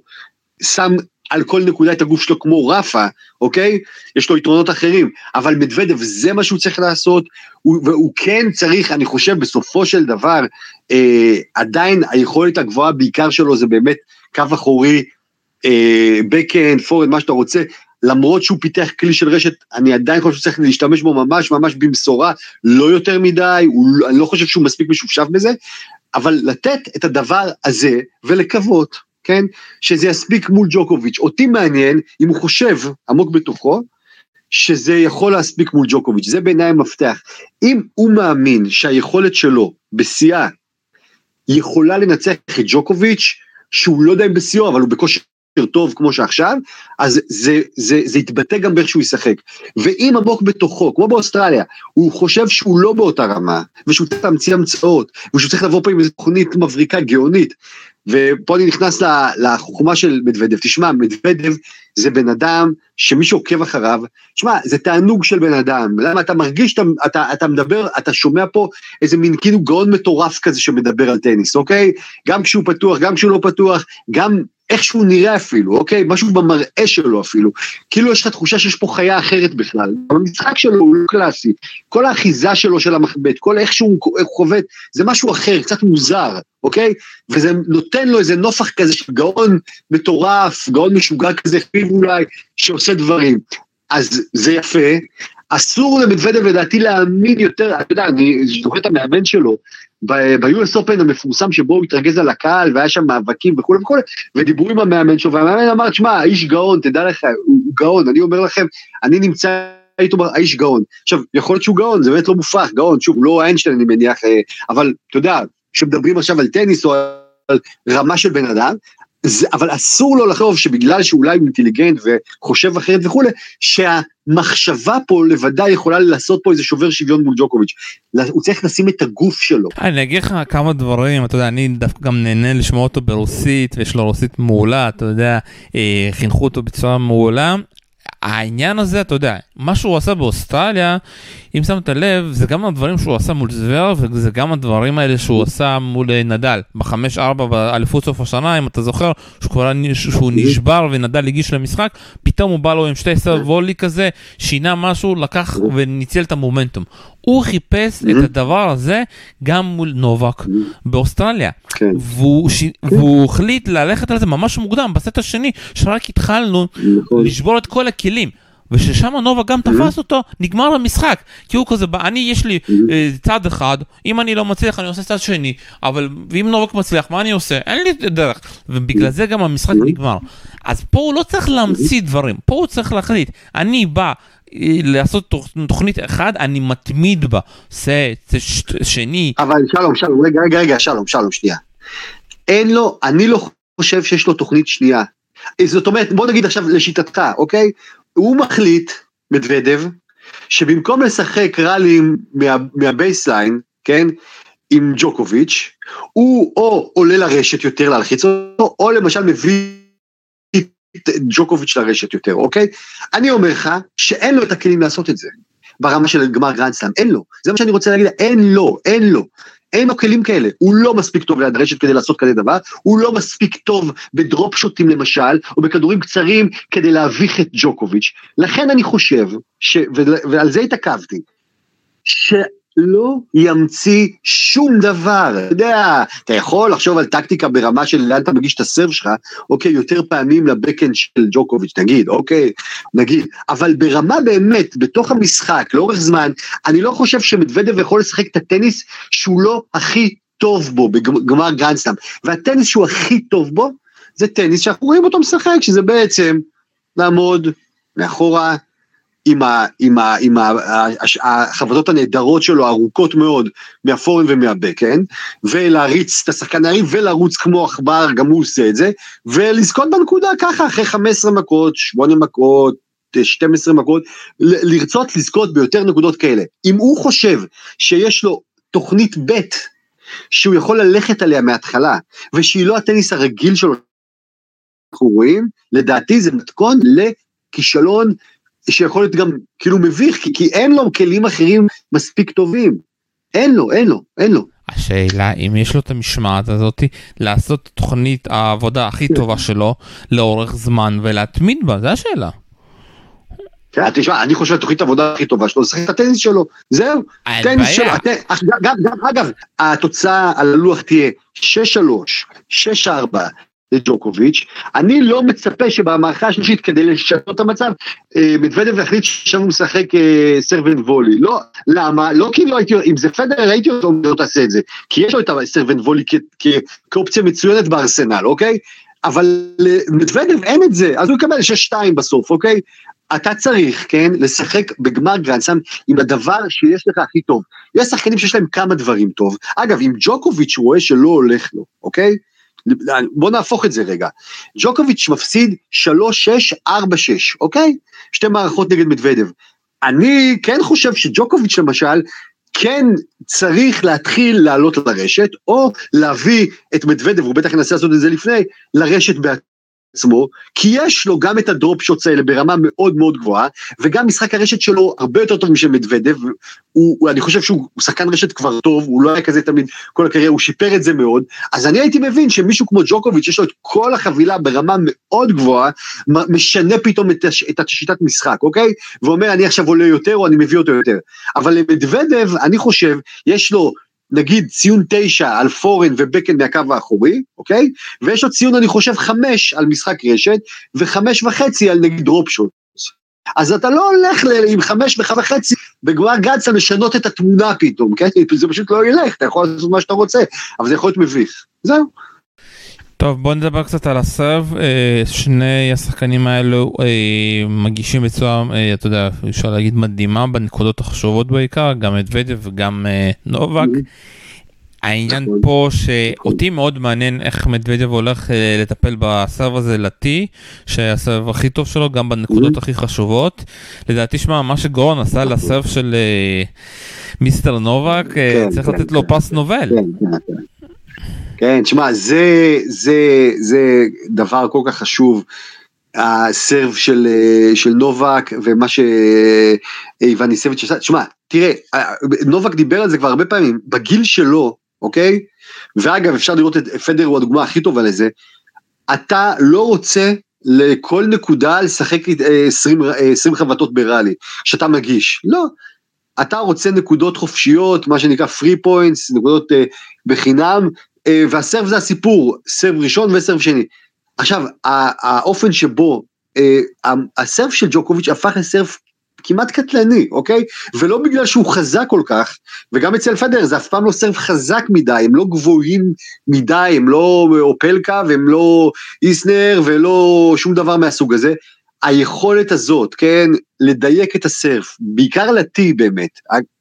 Speaker 2: שם על כל נקודה את הגוף שלו כמו רפה, אוקיי? יש לו יתרונות אחרים, אבל מדוודב זה מה שהוא צריך לעשות, הוא, והוא כן צריך, אני חושב, בסופו של דבר, אה, עדיין היכולת הגבוהה בעיקר שלו זה באמת קו אחורי בקאנד, פורד, מה שאתה רוצה, למרות שהוא פיתח כלי של רשת, אני עדיין חושב שצריך להשתמש בו ממש ממש במשורה, לא יותר מדי, הוא, לא, אני לא חושב שהוא מספיק משופשף בזה, אבל לתת את הדבר הזה ולקוות, כן, שזה יספיק מול ג'וקוביץ'. אותי מעניין אם הוא חושב עמוק בתוכו, שזה יכול להספיק מול ג'וקוביץ', זה בעיניי המפתח. אם הוא מאמין שהיכולת שלו בשיאה יכולה לנצח את ג'וקוביץ', שהוא לא יודע אם בשיאו, אבל הוא בכושר טוב כמו שעכשיו, אז זה, זה, זה יתבטא גם באיך שהוא ישחק. ואם עמוק בתוכו, כמו באוסטרליה, הוא חושב שהוא לא באותה רמה, ושהוא צריך להמציא המצאות, ושהוא צריך לבוא פה עם איזו תוכנית מבריקה גאונית, ופה אני נכנס לחוכמה של מדוודב. תשמע, מדוודב זה בן אדם שמי שעוקב אחריו, תשמע, זה תענוג של בן אדם. למה אתה מרגיש, אתה, אתה, אתה מדבר, אתה שומע פה איזה מין כאילו גאון מטורף כזה שמדבר על טניס, אוקיי? גם כשהוא פתוח, גם כשהוא לא פתוח, גם איך שהוא נראה אפילו, אוקיי? משהו במראה שלו אפילו. כאילו יש לך תחושה שיש פה חיה אחרת בכלל. המשחק שלו הוא לא קלאסי. כל האחיזה שלו של המחבט, כל איך שהוא חובט, זה משהו אחר, קצת מוזר, אוקיי? וזה נותן לו איזה נופח כזה של גאון מטורף, גאון משוגע כזה, פיו אולי, שעושה דברים. אז זה יפה, אסור למדוודב לדעתי להאמין יותר, אתה יודע, אני זוכר את המאמן שלו, ב-US Open המפורסם שבו הוא התרגז על הקהל והיה שם מאבקים וכולי וכולי, ודיברו עם המאמן שלו, והמאמן אמר, תשמע, האיש גאון, תדע לך, הוא גאון, אני אומר לכם, אני נמצא איתו, האיש גאון. עכשיו, יכול להיות שהוא גאון, זה באמת לא מופרך, גאון, שוב, לא איינשטיין אני מניח, אה, אבל אתה יודע, כשמדברים עכשיו על טניס או על רמה של בן אדם, זה, אבל אסור לו לחשוב שבגלל שאולי הוא אינטליגנט וחושב אחרת וכולי, שהמחשבה פה לבדה יכולה לעשות פה איזה שובר שוויון מול ג'וקוביץ'. הוא צריך לשים את הגוף שלו.
Speaker 1: אני אגיד לך כמה דברים, אתה יודע, אני דווקא גם נהנה לשמוע אותו ברוסית, ויש לו רוסית מעולה, אתה יודע, אה, חינכו אותו בצורה מעולה. העניין הזה, אתה יודע, מה שהוא עשה באוסטרליה, אם שמת לב, זה גם הדברים שהוא עשה מול זוור, וזה גם הדברים האלה שהוא עשה מול אה, נדל, בחמש ארבע באליפות סוף השנה, אם אתה זוכר, שהוא, כבר, שהוא נשבר ונדל הגיש למשחק, פתאום הוא בא לו עם שתי סרט וולי כזה, שינה משהו, לקח וניצל את המומנטום. הוא חיפש את הדבר הזה גם מול נובק באוסטרליה. כן. והוא, ש... כן. והוא החליט ללכת על זה ממש מוקדם, בסט השני, שרק התחלנו נכון. לשבור את כל הכלים. וששם נובה גם תפס אותו, נגמר המשחק. כי הוא כזה, אני יש לי אה, צד אחד, אם אני לא מצליח אני עושה צד שני, אבל אם נובק מצליח, מה אני עושה? אין לי דרך. ובגלל זה גם המשחק נגמר. אז פה הוא לא צריך להמציא דברים, פה הוא צריך להחליט, אני בא אה, לעשות תוכנית אחת, אני מתמיד בה, זה שני.
Speaker 2: אבל שלום, שלום, רגע, רגע, רגע, שלום, שלום, שנייה. אין לו, אני לא חושב שיש לו תוכנית שנייה. זאת אומרת, בוא נגיד עכשיו לשיטתך, אוקיי? הוא מחליט, מדוודב, שבמקום לשחק ראלים מה, מה baseline, כן, עם ג'וקוביץ', הוא או עולה לרשת יותר להלחיץ אותו, או למשל מביא את ג'וקוביץ' לרשת יותר, אוקיי? אני אומר לך שאין לו את הכלים לעשות את זה, ברמה של גמר גרנדסלאם, אין לו. זה מה שאני רוצה להגיד, אין לו, אין לו. אין לו כלים כאלה, הוא לא מספיק טוב ליד הרשת כדי לעשות כזה דבר, הוא לא מספיק טוב בדרופ שוטים למשל, או בכדורים קצרים כדי להביך את ג'וקוביץ'. לכן אני חושב, ש, ועל זה התעכבתי, ש... לא ימציא שום דבר. אתה יודע, אתה יכול לחשוב על טקטיקה ברמה של לאן אתה מגיש את הסרב שלך, אוקיי, יותר פעמים לבקהנד של ג'וקוביץ', נגיד, אוקיי, נגיד, אבל ברמה באמת, בתוך המשחק, לאורך זמן, אני לא חושב שמדוודב יכול לשחק את הטניס שהוא לא הכי טוב בו בגמר גרנדסלאם, והטניס שהוא הכי טוב בו, זה טניס שאנחנו רואים אותו משחק, שזה בעצם לעמוד מאחורה, עם, ה, עם, ה, עם ה, החבטות הנהדרות שלו, הארוכות מאוד, מהפורהנד ומהבקהנד, ולהריץ את השחקן היריב ולרוץ כמו עכבר, גם הוא עושה את זה, ולזכות בנקודה ככה, אחרי 15 מכות, 8 מכות, 12 מכות, לרצות לזכות ביותר נקודות כאלה. אם הוא חושב שיש לו תוכנית ב' שהוא יכול ללכת עליה מההתחלה, ושהיא לא הטניס הרגיל שלו, אנחנו רואים, לדעתי זה מתכון לכישלון שיכול להיות גם כאילו מביך, כי, כי אין לו כלים אחרים מספיק טובים. אין לו, אין לו, אין לו.
Speaker 1: השאלה אם יש לו את המשמעת הזאת לעשות תוכנית העבודה הכי טובה שלו לאורך זמן ולהתמיד בה, זה השאלה.
Speaker 2: כן, תשמע, אני חושב שתוכנית העבודה הכי טובה שלו, לשחק את הטניס שלו, זהו, טניס שלו, גם, אגב, התוצאה על הלוח תהיה 6-3, 6-4, לג'וקוביץ', אני לא מצפה שבמערכה השלישית כדי לשנות את המצב, אה, מדוודב החליט שעכשיו הוא משחק אה, סרבנט וולי, לא, למה? לא כי לא הייתי, אם זה פדר הייתי אותו, לא תעשה את זה, כי יש לו את הסרבנט וולי כאופציה מצוינת בארסנל, אוקיי? אבל למדוודב אין את זה, אז הוא יקבל 6-2 בסוף, אוקיי? אתה צריך, כן, לשחק בגמר גרנדסם עם הדבר שיש לך הכי טוב. יש שחקנים שיש להם כמה דברים טוב. אגב, אם ג'וקוביץ' רואה שלא הולך לו, אוקיי? בוא נהפוך את זה רגע. ג'וקוביץ' מפסיד 3-6-4-6, אוקיי? שתי מערכות נגד מדוודב. אני כן חושב שג'וקוביץ' למשל, כן צריך להתחיל לעלות לרשת, או להביא את מדוודב, הוא בטח ינסה לעשות את זה לפני, לרשת בעצמו. עצמו, כי יש לו גם את הדרופ שוטס האלה ברמה מאוד מאוד גבוהה, וגם משחק הרשת שלו הרבה יותר טוב משל מדוודב, אני חושב שהוא שחקן רשת כבר טוב, הוא לא היה כזה תמיד כל הקריירה, הוא שיפר את זה מאוד, אז אני הייתי מבין שמישהו כמו ג'וקוביץ', יש לו את כל החבילה ברמה מאוד גבוהה, משנה פתאום את, את השיטת משחק, אוקיי? ואומר, אני עכשיו עולה יותר או אני מביא אותו יותר. אבל למדוודב, אני חושב, יש לו נגיד ציון תשע על פורן ובקן מהקו האחורי, אוקיי? ויש לו ציון אני חושב חמש על משחק רשת, וחמש וחצי על נגיד דרופשוט. אז אתה לא הולך ל- עם חמש וחצי בגמר גדסה לשנות את התמונה פתאום, כן? זה פשוט לא ילך, אתה יכול לעשות מה שאתה רוצה, אבל זה יכול להיות מביך. זהו.
Speaker 1: טוב בוא נדבר קצת על הסרב, אה, שני השחקנים האלו אה, מגישים בצורה, אה, אתה יודע, אפשר להגיד מדהימה בנקודות החשובות בעיקר, גם את ודב וגם נובק. העניין נכון. פה שאותי מאוד מעניין איך מדוודב הולך לטפל בסרב הזה לטי, שהסרב הכי טוב שלו גם בנקודות הכי חשובות. לדעתי שמע מה שגורן עשה לסרב של מיסטר נובק כן, צריך כן, לתת לו פס נובל.
Speaker 2: כן, תשמע, זה, זה, זה דבר כל כך חשוב, הסרב של, של נובק ומה שאיווניסביץ' עשה, תשמע, תראה, נובק דיבר על זה כבר הרבה פעמים, בגיל שלו, אוקיי? ואגב, אפשר לראות את פדר הוא הדוגמה הכי טובה לזה, אתה לא רוצה לכל נקודה לשחק 20, 20 חבטות בראלי, שאתה מגיש, לא. אתה רוצה נקודות חופשיות, מה שנקרא free points, נקודות uh, בחינם, אה, והסרב זה הסיפור, סרב ראשון וסרב שני. עכשיו, האופן שבו אה, הסרב של ג'וקוביץ' הפך לסרב כמעט קטלני, אוקיי? ולא בגלל שהוא חזק כל כך, וגם אצל פדר זה אף פעם לא סרב חזק מדי, הם לא גבוהים מדי, הם לא אופלקה והם לא איסנר ולא שום דבר מהסוג הזה. היכולת הזאת, כן, לדייק את הסרף, בעיקר לטי באמת,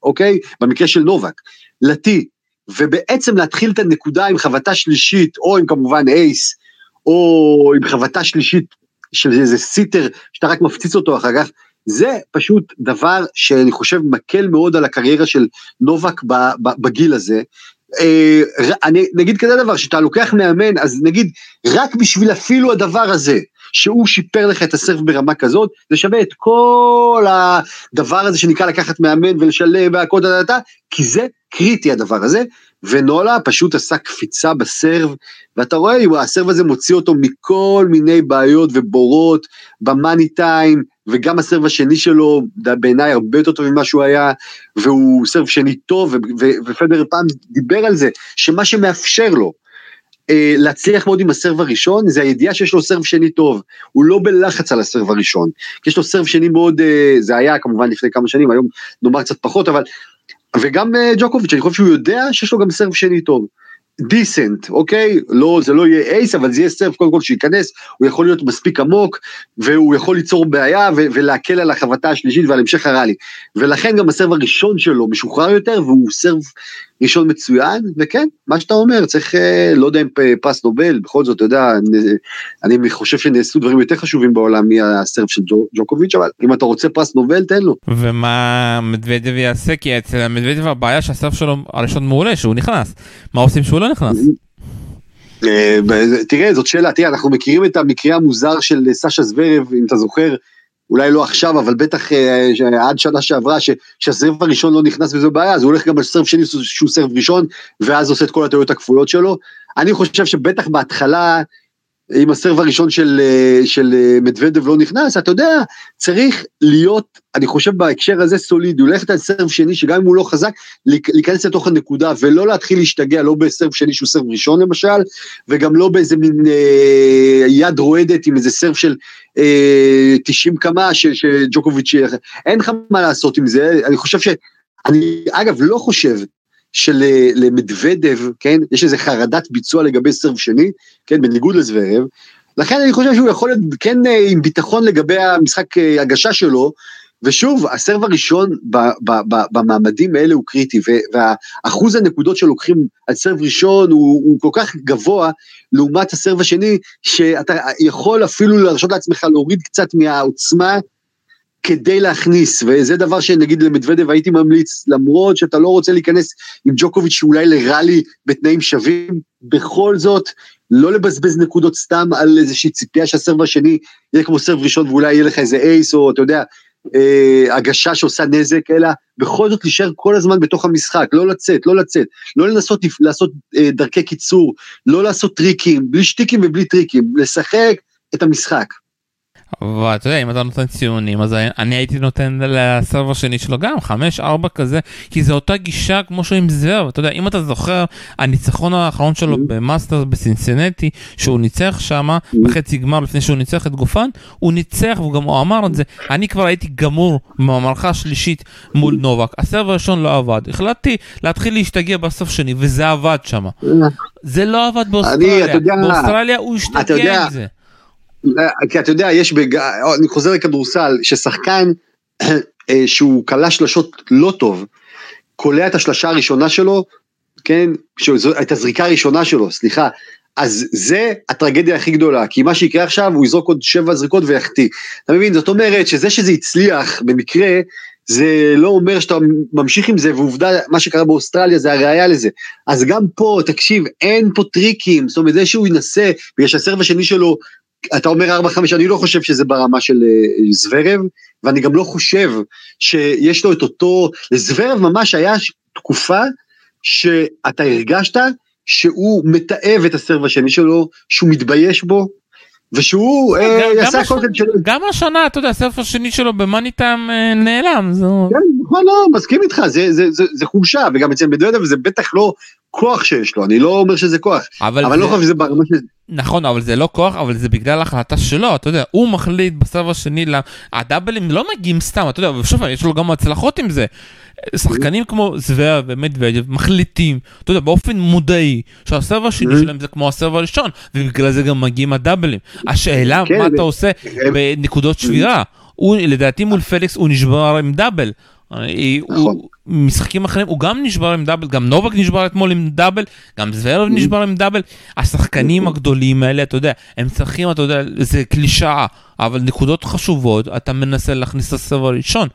Speaker 2: אוקיי? במקרה של נובק, לטי, ובעצם להתחיל את הנקודה עם חבטה שלישית, או עם כמובן אייס, או עם חבטה שלישית של איזה סיטר, שאתה רק מפציץ אותו אחר כך, זה פשוט דבר שאני חושב מקל מאוד על הקריירה של נובק בגיל הזה. אה, אני נגיד כזה דבר, שאתה לוקח מאמן, אז נגיד, רק בשביל אפילו הדבר הזה, שהוא שיפר לך את הסרף ברמה כזאת, זה שווה את כל הדבר הזה שנקרא לקחת מאמן ולשלם והכל, כי זה קריטי הדבר הזה, ונולה פשוט עשה קפיצה בסרב, ואתה רואה, הסרב הזה מוציא אותו מכל מיני בעיות ובורות במאני טיים, וגם הסרב השני שלו, בעיניי הרבה יותר טוב ממה שהוא היה, והוא סרב שני טוב, ופדר פעם דיבר על זה, שמה שמאפשר לו, להצליח מאוד עם הסרב הראשון, זה הידיעה שיש לו סרב שני טוב, הוא לא בלחץ על הסרב הראשון, כי יש לו סרב שני מאוד, אה, זה היה כמובן לפני כמה שנים, היום נאמר קצת פחות, אבל וגם אה, ג'וקוביץ', אני חושב שהוא יודע שיש לו גם סרב שני טוב. דיסנט, אוקיי? לא, זה לא יהיה אייס, אבל זה יהיה סרף קודם כל שייכנס, הוא יכול להיות מספיק עמוק, והוא יכול ליצור בעיה ולהקל על החבטה השלישית ועל המשך הראלי. ולכן גם הסרב הראשון שלו משוחרר יותר, והוא סרב ראשון מצוין, וכן, מה שאתה אומר, צריך, אה, לא יודע אם פרס נובל, בכל זאת, אתה יודע, אני חושב שנעשו דברים יותר חשובים בעולם מהסרב של ג'וקוביץ', אבל אם אתה רוצה פרס נובל, תן לו.
Speaker 1: ומה מדוודב יעשה? כי אצל מדוודב הבעיה שהסרב שלו הראשון מעולה, שהוא נכנס. מה עושים שהוא לא נכנס?
Speaker 2: אה, תראה, זאת שאלה, תראה, אנחנו מכירים את המקרה המוזר של סשה זוורב, אם אתה זוכר, אולי לא עכשיו, אבל בטח אה, עד שנה שעברה, שהסרב הראשון לא נכנס וזו בעיה, אז הוא הולך גם על סרב שני שהוא סרב ראשון, ואז עושה את כל הטעויות הכפולות שלו. אני חושב שבטח בהתחלה, אם הסרב הראשון של, אה, של אה, מדוודב לא נכנס, אתה יודע, צריך להיות, אני חושב בהקשר הזה סולידי, הוא ללכת על סרב שני, שגם אם הוא לא חזק, להיכנס לתוך הנקודה, ולא להתחיל להשתגע, לא בסרב שני שהוא סרב ראשון למשל, וגם לא באיזה מין אה, יד רועדת עם איזה סרב של אה, 90 קמ"ש, שג'וקוביץ', אין לך מה לעשות עם זה, אני חושב ש... אני אגב לא חושב שלמדוודב, כן, יש איזה חרדת ביצוע לגבי סרב שני, כן, בניגוד לזוורב, לכן אני חושב שהוא יכול להיות כן אה, עם ביטחון לגבי המשחק אה, הגשה שלו, ושוב, הסרב הראשון ב, ב, ב, במעמדים האלה הוא קריטי, והאחוז הנקודות שלוקחים על סרב ראשון הוא, הוא כל כך גבוה לעומת הסרב השני, שאתה יכול אפילו להרשות לעצמך להוריד קצת מהעוצמה כדי להכניס, וזה דבר שנגיד למדוודב הייתי ממליץ, למרות שאתה לא רוצה להיכנס עם ג'וקוביץ' אולי לראלי בתנאים שווים, בכל זאת, לא לבזבז נקודות סתם על איזושהי ציפייה שהסרב השני יהיה כמו סרב ראשון ואולי יהיה לך איזה אייס, או אתה יודע, אה, הגשה שעושה נזק, אלא בכל זאת להישאר כל הזמן בתוך המשחק, לא לצאת, לא לצאת, לא לנסות לעשות אה, דרכי קיצור, לא לעשות טריקים, בלי שטיקים ובלי טריקים, לשחק את המשחק.
Speaker 1: ואתה יודע אם אתה נותן ציונים אז אני הייתי נותן לסרבר שני שלו גם 5-4 כזה כי זה אותה גישה כמו שהוא עם זר אתה יודע אם אתה זוכר הניצחון האחרון שלו mm-hmm. במאסטר בסינסינטי שהוא ניצח שמה mm-hmm. בחצי גמר לפני שהוא ניצח את גופן הוא ניצח וגם הוא אמר את זה אני כבר הייתי גמור במערכה השלישית מול נובק הסרבר הראשון לא עבד החלטתי להתחיל להשתגע בסוף שני וזה עבד mm-hmm. זה לא עבד באוסטרליה באוסטרליה הוא השתגע עם זה.
Speaker 2: כי אתה יודע, יש, בג... אני חוזר לכדורסל, ששחקן אה, שהוא קלע שלשות לא טוב, קולע את השלשה הראשונה שלו, כן, את הזריקה הראשונה שלו, סליחה, אז זה הטרגדיה הכי גדולה, כי מה שיקרה עכשיו, הוא יזרוק עוד שבע זריקות ויחטיא. אתה מבין? זאת אומרת שזה שזה הצליח במקרה, זה לא אומר שאתה ממשיך עם זה, ועובדה, מה שקרה באוסטרליה זה הראייה לזה. אז גם פה, תקשיב, אין פה טריקים, זאת אומרת, זה שהוא ינסה, בגלל שהסרב השני שלו אתה אומר 4-5, אני לא חושב שזה ברמה של אה, זוורב, ואני גם לא חושב שיש לו את אותו, לזוורב ממש היה תקופה שאתה הרגשת שהוא מתעב את הסרב השני שלו, שהוא מתבייש בו, ושהוא
Speaker 1: אה, יעשה הכל כדי שלו. גם השנה, אתה יודע, הסרף השני שלו במאני טיים אה, נעלם.
Speaker 2: כן, נכון, לא, מסכים איתך, זה חולשה, וגם אצל מדוידב זה בטח לא כוח שיש לו, אני לא אומר שזה כוח, אבל אני לא חושב שזה ברמה של...
Speaker 1: נכון, אבל זה לא כוח, אבל זה בגלל החלטה שלו, אתה יודע, הוא מחליט בסרב השני, הדאבלים לא מגיעים סתם, אתה יודע, ושוב, יש לו גם הצלחות עם זה. שחקנים כמו זווה ומדוודב מחליטים, אתה יודע, באופן מודעי, שהסרב השני שלהם זה כמו הסרב הראשון, ובגלל זה גם מגיעים הדאבלים. השאלה, כן, מה אתה עושה בנקודות שבירה? הוא, לדעתי מול פליקס הוא נשבר עם דאבל. נכון. משחקים אחרים הוא גם נשבר עם דאבל גם נובק נשבר אתמול עם דאבל גם זוורב נשבר עם דאבל השחקנים הגדולים האלה אתה יודע הם צריכים אתה יודע זה קלישאה אבל נקודות חשובות אתה מנסה להכניס לסרב הראשון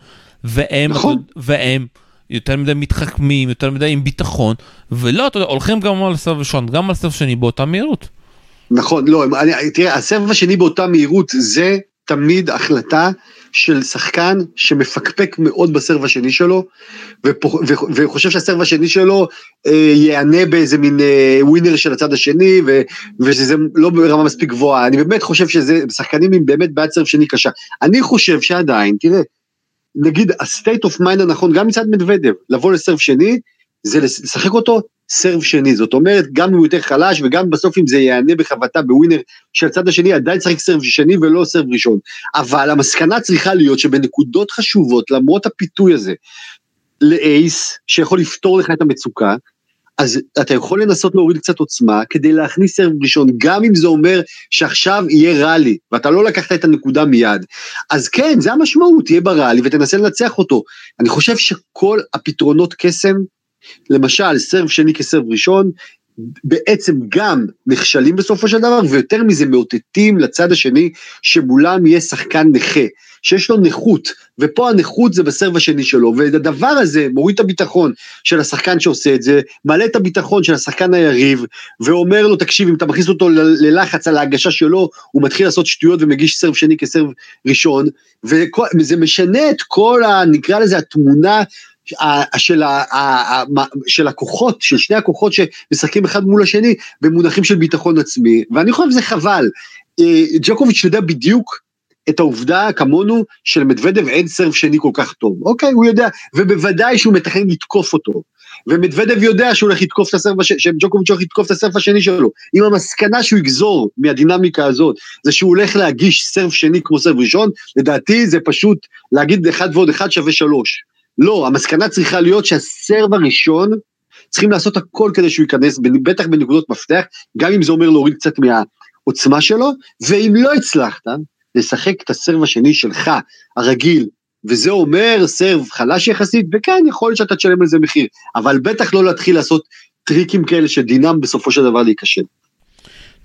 Speaker 1: והם נכון. והם יותר מדי מתחכמים יותר מדי עם ביטחון ולא אתה יודע הולכים גם על הסרב הראשון גם על הסרב השני באותה מהירות.
Speaker 2: נכון לא אני, תראה הסרב השני באותה מהירות זה תמיד החלטה של שחקן שמפקפק מאוד בסרב השני שלו, וחושב שהסרב השני שלו אה, ייענה באיזה מין אה, ווינר של הצד השני, ו, ושזה לא ברמה מספיק גבוהה. אני באמת חושב שזה, שחקנים עם באמת בעד סרב שני קשה. אני חושב שעדיין, תראה, נגיד ה-state of mind הנכון, גם מצד מדוודב, לבוא לסרב שני, זה לשחק אותו סרב שני, זאת אומרת, גם אם הוא יותר חלש וגם בסוף אם זה יענה בחבטה בווינר של הצד השני, עדיין צריך סרב שני ולא סרב ראשון. אבל המסקנה צריכה להיות שבנקודות חשובות, למרות הפיתוי הזה, לאייס, שיכול לפתור לך את המצוקה, אז אתה יכול לנסות להוריד קצת עוצמה כדי להכניס סרב ראשון, גם אם זה אומר שעכשיו יהיה ראלי, ואתה לא לקחת את הנקודה מיד. אז כן, זה המשמעות, תהיה בראלי ותנסה לנצח אותו. אני חושב שכל הפתרונות קסם למשל, סרב שני כסרב ראשון, בעצם גם נכשלים בסופו של דבר, ויותר מזה מאותתים לצד השני שמולם יהיה שחקן נכה, שיש לו נכות, ופה הנכות זה בסרב השני שלו, והדבר הזה מוריד את הביטחון של השחקן שעושה את זה, מעלה את הביטחון של השחקן היריב, ואומר לו, תקשיב, אם אתה מכניס אותו ללחץ על ההגשה שלו, הוא מתחיל לעשות שטויות ומגיש סרב שני כסרב ראשון, וזה משנה את כל ה... נקרא לזה התמונה של, ה, של הכוחות, של שני הכוחות שמשחקים אחד מול השני במונחים של ביטחון עצמי, ואני חושב שזה חבל. אה, ג'קוביץ' יודע בדיוק את העובדה כמונו של מדוודב אין סרב שני כל כך טוב, אוקיי, הוא יודע, ובוודאי שהוא מתכנן לתקוף אותו. ומדוודב יודע שהוא הולך לתקוף את הסרף, שג'וקוביץ' הולך לתקוף את הסרף השני שלו. אם המסקנה שהוא יגזור מהדינמיקה הזאת, זה שהוא הולך להגיש סרף שני כמו סרף ראשון, לדעתי זה פשוט להגיד אחד ועוד אחד שווה שלוש. לא, המסקנה צריכה להיות שהסרב הראשון, צריכים לעשות הכל כדי שהוא ייכנס, בטח בנקודות מפתח, גם אם זה אומר להוריד קצת מהעוצמה שלו, ואם לא הצלחת, לשחק את הסרב השני שלך, הרגיל, וזה אומר סרב חלש יחסית, וכן, יכול להיות שאתה תשלם על זה מחיר, אבל בטח לא להתחיל לעשות טריקים כאלה שדינם בסופו של דבר להיכשל.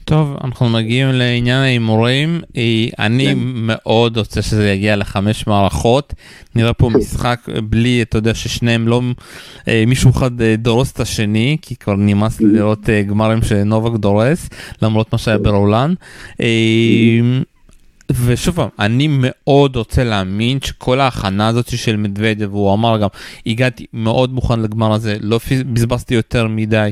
Speaker 1: טוב, אנחנו מגיעים לעניין ההימורים. אה, אני כן. מאוד רוצה שזה יגיע לחמש מערכות. נראה פה *laughs* משחק בלי, אתה יודע, ששניהם לא, אה, מישהו אחד אה, דורס את השני, כי כבר נמאס *laughs* לראות גמרים שנובק דורס, למרות מה שהיה ברולן. ושוב פעם, אני מאוד רוצה להאמין שכל ההכנה הזאת של מדוודב, הוא אמר גם, הגעתי מאוד מוכן לגמר הזה, לא בזבזתי יותר מדי,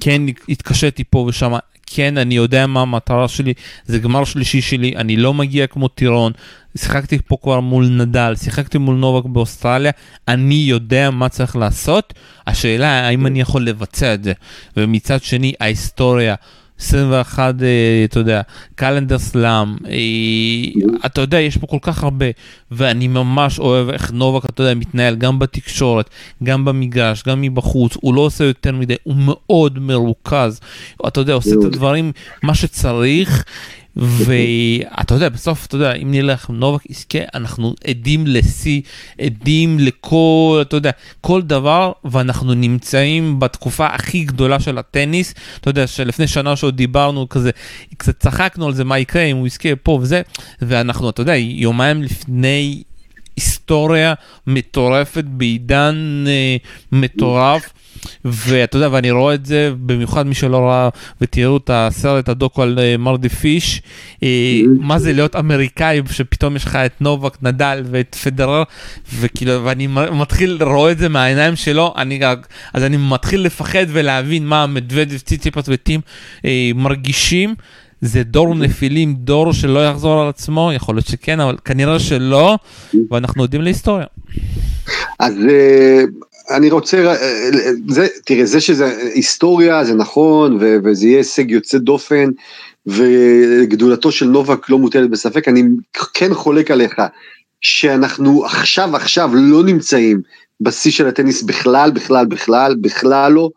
Speaker 1: כן התקשיתי פה ושם, כן, אני יודע מה המטרה שלי, זה גמר שלישי שלי, אני לא מגיע כמו טירון, שיחקתי פה כבר מול נדל, שיחקתי מול נובק באוסטרליה, אני יודע מה צריך לעשות, השאלה האם אני יכול לבצע את זה, ומצד שני ההיסטוריה. 21, אה, אתה יודע, קלנדר סלאם, אה, אתה יודע, יש פה כל כך הרבה, ואני ממש אוהב איך נובק, אתה יודע, מתנהל גם בתקשורת, גם במגרש, גם מבחוץ, הוא לא עושה יותר מדי, הוא מאוד מרוכז, אתה יודע, עושה את הדברים, מה שצריך. ואתה יודע, בסוף, אתה יודע, אם נלך, נובק יזכה, אנחנו עדים לשיא, עדים לכל, אתה יודע, כל דבר, ואנחנו נמצאים בתקופה הכי גדולה של הטניס. אתה יודע, שלפני שנה שעוד דיברנו כזה, קצת צחקנו על זה, מה יקרה אם הוא יזכה פה וזה, ואנחנו, אתה יודע, יומיים לפני היסטוריה מטורפת בעידן אה, מטורף. ואתה יודע, ואני רואה את זה, במיוחד מי שלא ראה ותראו את הסרט הדוקו על אה, מרדי פיש, אה, מה זה להיות אמריקאי, שפתאום יש לך את נובק, נדל ואת פדרר, וכאילו, ואני מתחיל לראות את זה מהעיניים שלו, אני, אז אני מתחיל לפחד ולהבין מה מדוודף, ציציפס וטים אה, מרגישים. זה דור נפילים, דור שלא יחזור על עצמו, יכול להיות שכן, אבל כנראה שלא, ואנחנו יודעים להיסטוריה.
Speaker 2: אז אני רוצה, זה, תראה, זה שזה היסטוריה, זה נכון, ו, וזה יהיה הישג יוצא דופן, וגדולתו של נובק לא מוטלת בספק, אני כן חולק עליך, שאנחנו עכשיו עכשיו לא נמצאים בשיא של הטניס בכלל, בכלל, בכלל, בכלל לא,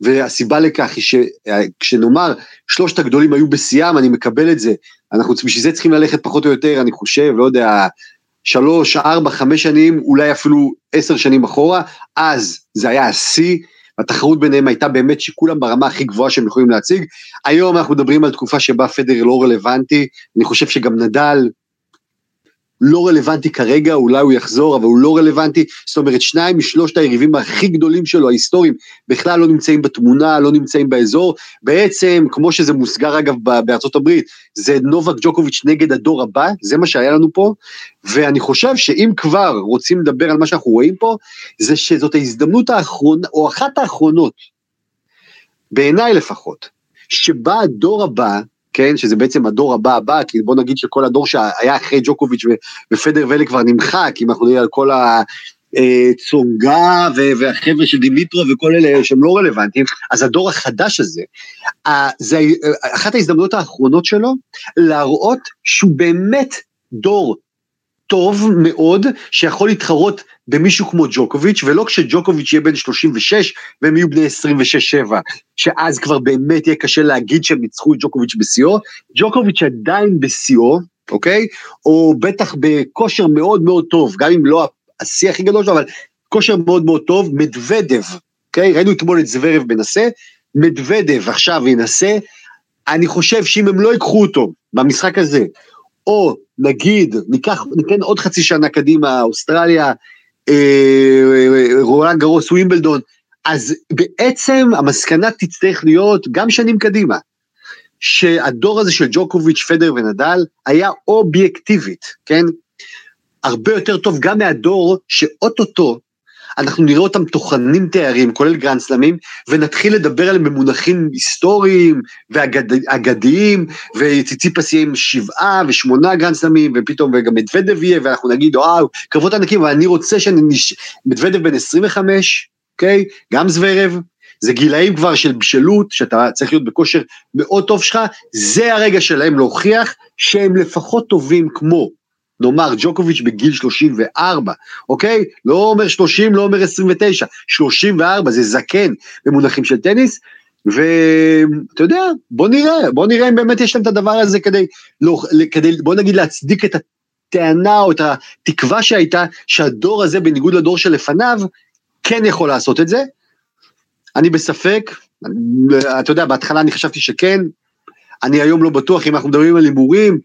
Speaker 2: והסיבה לכך היא שכשנאמר שלושת הגדולים היו בשיאם, אני מקבל את זה, אנחנו בשביל זה צריכים ללכת פחות או יותר, אני חושב, לא יודע, שלוש, ארבע, חמש שנים, אולי אפילו עשר שנים אחורה, אז זה היה השיא, התחרות ביניהם הייתה באמת שכולם ברמה הכי גבוהה שהם יכולים להציג. היום אנחנו מדברים על תקופה שבה פדר לא רלוונטי, אני חושב שגם נדל לא רלוונטי כרגע, אולי הוא יחזור, אבל הוא לא רלוונטי. זאת אומרת, שניים משלושת היריבים הכי גדולים שלו, ההיסטוריים, בכלל לא נמצאים בתמונה, לא נמצאים באזור. בעצם, כמו שזה מוסגר אגב בארצות הברית, זה נובק ג'וקוביץ' נגד הדור הבא, זה מה שהיה לנו פה. ואני חושב שאם כבר רוצים לדבר על מה שאנחנו רואים פה, זה שזאת ההזדמנות האחרונה, או אחת האחרונות, בעיניי לפחות, שבה הדור הבא, כן, שזה בעצם הדור הבא הבא, כי בוא נגיד שכל הדור שהיה אחרי ג'וקוביץ' ופדר ואלה כבר נמחק, אם אנחנו נראה על כל הצונגה והחבר'ה של דימיטרו וכל אלה שהם לא רלוונטיים, אז הדור החדש הזה, זה אחת ההזדמנויות האחרונות שלו להראות שהוא באמת דור טוב מאוד, שיכול להתחרות במישהו כמו ג'וקוביץ', ולא כשג'וקוביץ' יהיה בן 36 והם יהיו בני 26-7, שאז כבר באמת יהיה קשה להגיד שהם ניצחו את ג'וקוביץ' בשיאו, ג'וקוביץ' עדיין בשיאו, אוקיי? או בטח בכושר מאוד מאוד טוב, גם אם לא השיא הכי גדול שלו, אבל כושר מאוד מאוד טוב, מדוודב, אוקיי? ראינו אתמול את זוורב מנסה, מדוודב עכשיו ינסה, אני חושב שאם הם לא ייקחו אותו במשחק הזה, או נגיד, ניקח, ניתן עוד חצי שנה קדימה, אוסטרליה, אה, רולאן גארוס, ווימבלדון, אז בעצם המסקנה תצטרך להיות גם שנים קדימה, שהדור הזה של ג'וקוביץ', פדרר ונדאל היה אובייקטיבית, כן? הרבה יותר טוב גם מהדור שאו-טו-טו אנחנו נראה אותם טוחנים תארים, כולל גרנדסלמים, ונתחיל לדבר עליהם במונחים היסטוריים ואגדיים, וציציפס יהיה עם שבעה ושמונה גרנדסלמים, ופתאום גם מדוודב יהיה, ואנחנו נגיד, וואו, קרבות ענקים, אבל אני רוצה שמדוודב בן 25, אוקיי? גם זוורב, זה גילאים כבר של בשלות, שאתה צריך להיות בכושר מאוד טוב שלך, זה הרגע שלהם להוכיח שהם לפחות טובים כמו נאמר ג'וקוביץ' בגיל 34, אוקיי? לא אומר 30, לא אומר 29, 34 זה זקן במונחים של טניס, ואתה יודע, בוא נראה, בוא נראה אם באמת יש להם את הדבר הזה כדי, לא, כדי בוא נגיד להצדיק את הטענה או את התקווה שהייתה שהדור הזה בניגוד לדור שלפניו, כן יכול לעשות את זה. אני בספק, אתה יודע, בהתחלה אני חשבתי שכן, אני היום לא בטוח אם אנחנו מדברים על הימורים,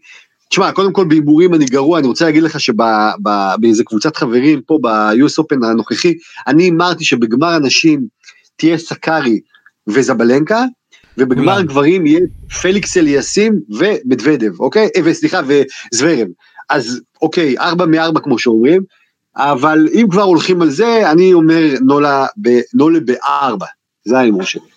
Speaker 2: תשמע, קודם כל בהימורים אני גרוע, אני רוצה להגיד לך שבאיזה קבוצת חברים פה ב-US Open הנוכחי, אני אמרתי שבגמר הנשים תהיה סקארי וזבלנקה, ובגמר גברים יהיה פליקס אליאסים ומדוודב, אוקיי? אה, וסליחה, וזוורב. אז אוקיי, ארבע מארבע כמו שאומרים, אבל אם כבר הולכים על זה, אני אומר נולה בארבע, זה ההימור שלי.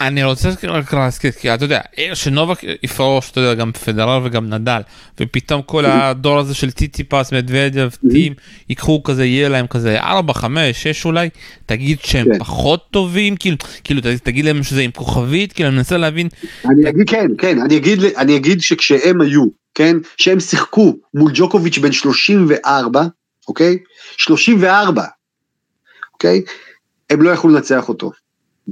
Speaker 1: אני רוצה רק להזכיר כי אתה יודע שנובק יפרוש אתה יודע גם פדרר וגם נדל ופתאום כל הדור הזה של טיטי פס מדוודב טים ייקחו כזה יהיה להם כזה 4 5 6 אולי תגיד שהם כן. פחות טובים כאילו כאילו תגיד להם שזה עם כוכבית כאילו אני מנסה להבין.
Speaker 2: אני אגיד כן כן אני אגיד אני אגיד שכשהם היו כן שהם שיחקו מול ג'וקוביץ' בן 34 אוקיי 34 אוקיי הם לא יכלו לנצח אותו.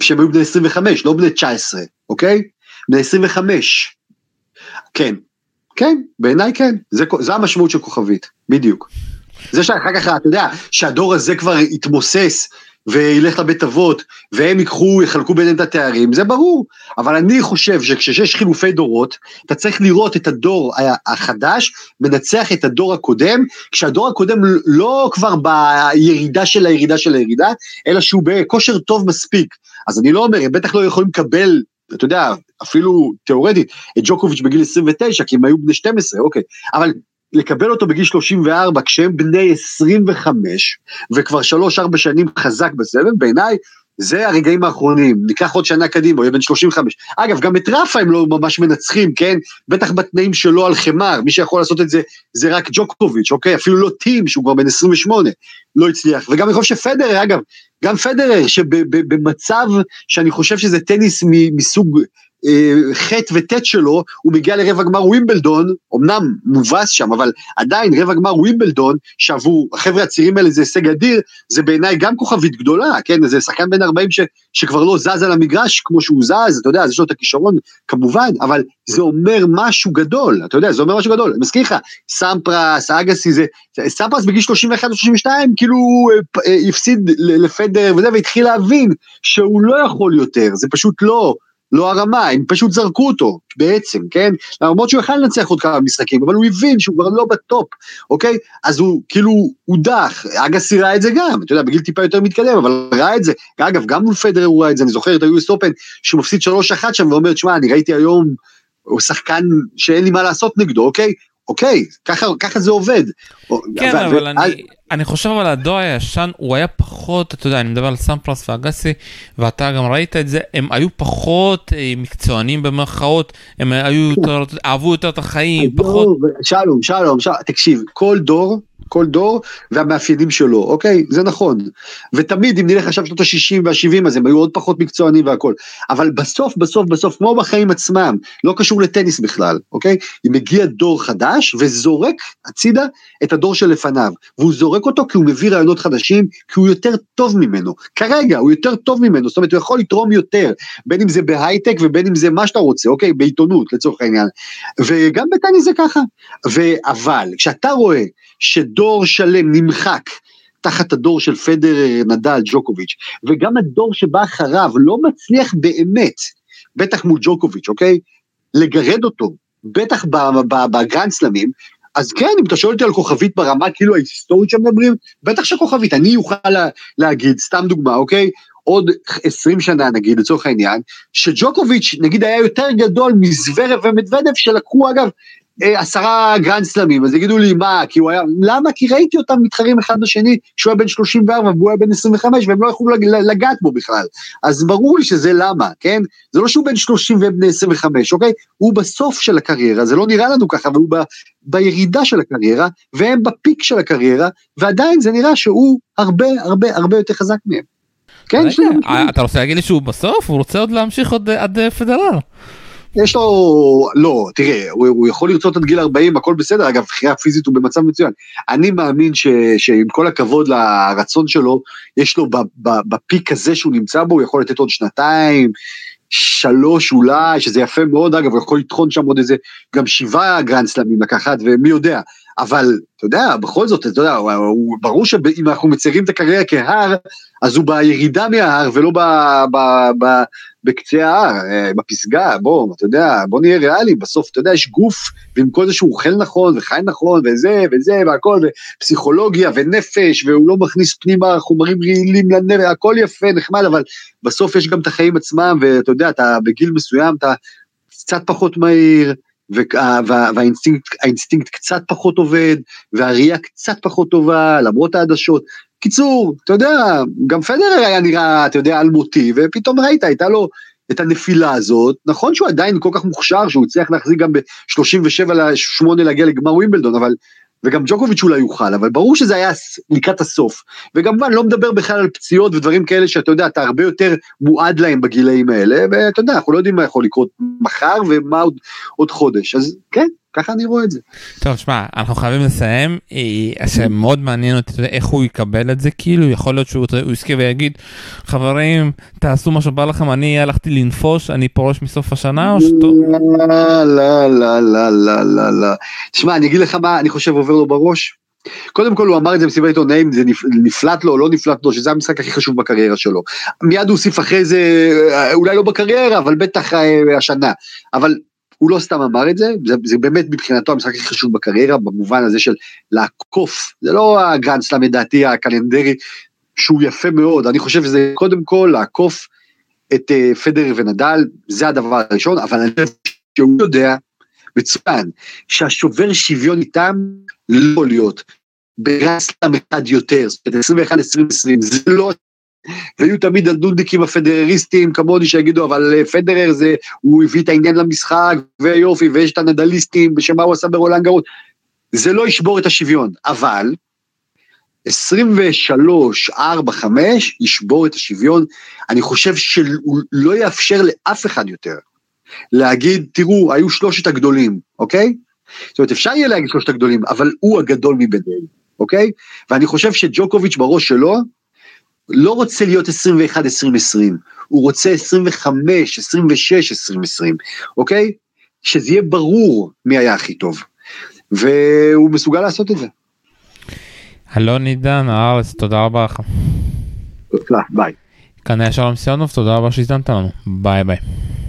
Speaker 2: שהם היו בני 25, לא בני 19, אוקיי? בני 25. כן, כן, בעיניי כן, זה, זה המשמעות של כוכבית, בדיוק. זה שאחר כך, אתה יודע, שהדור הזה כבר יתמוסס וילך לבית אבות, והם ייקחו, יחלקו ביניהם את התארים, זה ברור. אבל אני חושב שכשיש חילופי דורות, אתה צריך לראות את הדור החדש מנצח את הדור הקודם, כשהדור הקודם לא כבר בירידה של הירידה של הירידה, אלא שהוא בכושר טוב מספיק. אז אני לא אומר, הם בטח לא יכולים לקבל, אתה יודע, אפילו תיאורטית, את ג'וקוביץ' בגיל 29, כי הם היו בני 12, אוקיי. אבל לקבל אותו בגיל 34 כשהם בני 25 וכבר 3-4 שנים חזק בסבב, בעיניי זה הרגעים האחרונים, ניקח עוד שנה קדימה, הוא יהיה בן 35. אגב, גם את רפה הם לא ממש מנצחים, כן? בטח בתנאים שלו על חמר, מי שיכול לעשות את זה זה רק ג'וקוביץ', אוקיי? אפילו לא טים, שהוא כבר בן 28, לא הצליח. וגם אני חושב שפדרר, אגב, גם פדרר, שבמצב שאני חושב שזה טניס מסוג חטא וט' שלו, הוא מגיע לרבע גמר ווימבלדון, אמנם מובס שם, אבל עדיין רבע גמר ווימבלדון, שעבור החבר'ה הצעירים האלה זה הישג אדיר, זה בעיניי גם כוכבית גדולה, כן, זה שחקן בן 40 ש, שכבר לא זז על המגרש כמו שהוא זז, אתה יודע, אז יש לו את הכישרון כמובן, אבל זה אומר משהו גדול, אתה יודע, זה אומר משהו גדול, אני מזכיר לך, סמפרס, אגסי, זה, סמפרס בגיל 31 או 32, כאילו אה, הפסיד לפדר וזה, והתחיל להבין שהוא לא יכול יותר, זה פשוט לא. לא הרמה, הם פשוט זרקו אותו בעצם, כן? למרות שהוא יכל לנצח עוד כמה משחקים, אבל הוא הבין שהוא כבר לא בטופ, אוקיי? אז הוא כאילו הודח, אגסי ראה את זה גם, אתה יודע, בגיל טיפה יותר מתקדם, אבל ראה את זה. אגב, גם מול פדרר הוא ראה את זה, אני זוכר את ה-US Open, שהוא מפסיד 3-1 שם ואומר, תשמע, אני ראיתי היום, הוא שחקן שאין לי מה לעשות נגדו, אוקיי? אוקיי, ככה, ככה זה עובד.
Speaker 1: כן, אבל, אבל אני, אני חושב על הדור הישן, הוא היה פחות, אתה יודע, אני מדבר על סמפרס ואגסי, ואתה גם ראית את זה, הם היו פחות אה, מקצוענים במרכאות, הם היו יותר, אהבו יותר את החיים, פחות...
Speaker 2: שלום, שלום, שלום, תקשיב, כל דור כל דור והמאפיינים שלו, אוקיי? זה נכון. ותמיד אם נלך עכשיו שנות ה-60 וה-70 אז הם היו עוד פחות מקצוענים והכל. אבל בסוף, בסוף, בסוף, כמו בחיים עצמם, לא קשור לטניס בכלל, אוקיי? אם מגיע דור חדש וזורק הצידה את הדור שלפניו. והוא זורק אותו כי הוא מביא רעיונות חדשים, כי הוא יותר טוב ממנו. כרגע הוא יותר טוב ממנו, זאת אומרת הוא יכול לתרום יותר, בין אם זה בהייטק ובין אם זה מה שאתה רוצה, אוקיי? בעיתונות לצורך העניין. וגם בטניס זה ככה. אבל כשאתה רואה שדור שלם נמחק תחת הדור של פדר, נדל, ג'וקוביץ', וגם הדור שבא אחריו לא מצליח באמת, בטח מול ג'וקוביץ', אוקיי? לגרד אותו, בטח בגרנד סלמים, אז כן, אם אתה שואל אותי על כוכבית ברמה כאילו ההיסטורית שמדברים, בטח שכוכבית, אני אוכל לה, להגיד, סתם דוגמה, אוקיי? עוד 20 שנה נגיד, לצורך העניין, שג'וקוביץ' נגיד היה יותר גדול מזוורב ומדוודב שלקחו אגב אה, עשרה גרנד סלמים, אז יגידו לי מה, כי הוא היה, למה? כי ראיתי אותם מתחרים אחד בשני כשהוא היה בן 34 והוא היה בן 25 והם לא יכלו לגעת בו בכלל. אז ברור לי שזה למה, כן? זה לא שהוא בן 30 והם בני 25, אוקיי? הוא בסוף של הקריירה, זה לא נראה לנו ככה, אבל הוא ב, בירידה של הקריירה, והם בפיק של הקריירה, ועדיין זה נראה שהוא הרבה הרבה הרבה יותר חזק מהם.
Speaker 1: כן, אתה רוצה להגיד לי שהוא בסוף? הוא רוצה עוד להמשיך עוד עד פדרר.
Speaker 2: יש לו, לא, תראה, הוא, הוא יכול לרצות עד גיל 40, הכל בסדר, אגב, בחירה פיזית הוא במצב מצוין. אני מאמין ש, שעם כל הכבוד לרצון שלו, יש לו בפיק הזה שהוא נמצא בו, הוא יכול לתת עוד שנתיים, שלוש אולי, שזה יפה מאוד, אגב, הוא יכול לטחון שם עוד איזה, גם שבעה גרנד סלאמים לקחת, ומי יודע. אבל, אתה יודע, בכל זאת, אתה יודע, הוא, ברור שאם אנחנו מציירים את הקריירה כהר, אז הוא בירידה מההר ולא ב, ב, ב, בקצה ההר, אה, בפסגה, בוא, אתה יודע, בוא נהיה ריאליים, בסוף, אתה יודע, יש גוף, ועם כל זה שהוא אוכל נכון, וחי נכון, וזה, וזה, והכל, ופסיכולוגיה, ונפש, והוא לא מכניס פנימה חומרים רעילים לנפש, הכל יפה, נחמד, אבל בסוף יש גם את החיים עצמם, ואתה יודע, אתה בגיל מסוים, אתה קצת פחות מהיר, והאינסטינקט קצת פחות עובד, והראייה קצת פחות טובה, למרות העדשות. קיצור, אתה יודע, גם פדרר היה נראה, אתה יודע, אלמותי, ופתאום ראית, הייתה לו את הנפילה הזאת. נכון שהוא עדיין כל כך מוכשר, שהוא הצליח להחזיק גם ב-37 ל-8 להגיע לגמר ווימבלדון, אבל וגם ג'וקוביץ' אולי יוכל, אבל ברור שזה היה לקראת הסוף. וכמובן, לא מדבר בכלל על פציעות ודברים כאלה שאתה יודע, אתה הרבה יותר מועד להם בגילאים האלה, ואתה יודע, אנחנו לא יודעים מה יכול לקרות מחר ומה עוד, עוד חודש, אז כן, ככה אני רואה את זה.
Speaker 1: טוב, שמע, אנחנו חייבים לסיים, אה, שמאוד מעניין אותי איך הוא יקבל את זה, כאילו, יכול להיות שהוא יזכה ויגיד, חברים, תעשו מה שבא לכם, אני הלכתי לנפוש, אני פורש מסוף השנה, או שאתה...
Speaker 2: לא, לא, לא, לא, לא, לא, לא. תשמע, אני אגיד לך מה אני חושב עובר לו בראש. קודם כל הוא אמר את זה במסיבת עיתונאים, זה נפלט לו או לא נפלט לו, שזה המשחק הכי חשוב בקריירה שלו. מיד הוא הוסיף אחרי זה, אה, אולי לא בקריירה, אבל בטח אה, השנה. אבל הוא לא סתם אמר את זה, זה, זה באמת מבחינתו המשחק הכי חשוב בקריירה, במובן הזה של לעקוף, זה לא הגרנד סלאם לדעתי הקלנדרי, שהוא יפה מאוד, אני חושב שזה קודם כל לעקוף את uh, פדר ונדל, זה הדבר הראשון, אבל אני חושב שהוא יודע מצוין, שהשובר שוויון איתם לא יכול להיות. בגרנד סלאם אחד יותר, זאת אומרת 21-20-20, זה לא והיו תמיד הנודניקים הפדרריסטים כמוני שיגידו, אבל אה, פדרר זה, הוא הביא את העניין למשחק, ויופי, ויש את הנדליסטים, ושמה הוא עשה ברולנד גרות. זה לא ישבור את השוויון, אבל 23, 4, 5 ישבור את השוויון. אני חושב שהוא לא יאפשר לאף אחד יותר להגיד, תראו, היו שלושת הגדולים, אוקיי? זאת אומרת, אפשר יהיה להגיד שלושת הגדולים, אבל הוא הגדול מביניהם, אוקיי? ואני חושב שג'וקוביץ' בראש שלו, לא רוצה להיות 21-2020, הוא רוצה 25, 26, 2020, אוקיי? שזה יהיה ברור מי היה הכי טוב. והוא מסוגל לעשות את זה.
Speaker 1: אלון עידן, הארץ, תודה רבה לך.
Speaker 2: ביי.
Speaker 1: כאן היה שלום סיונוב, תודה רבה שהאזנתם לנו. ביי ביי.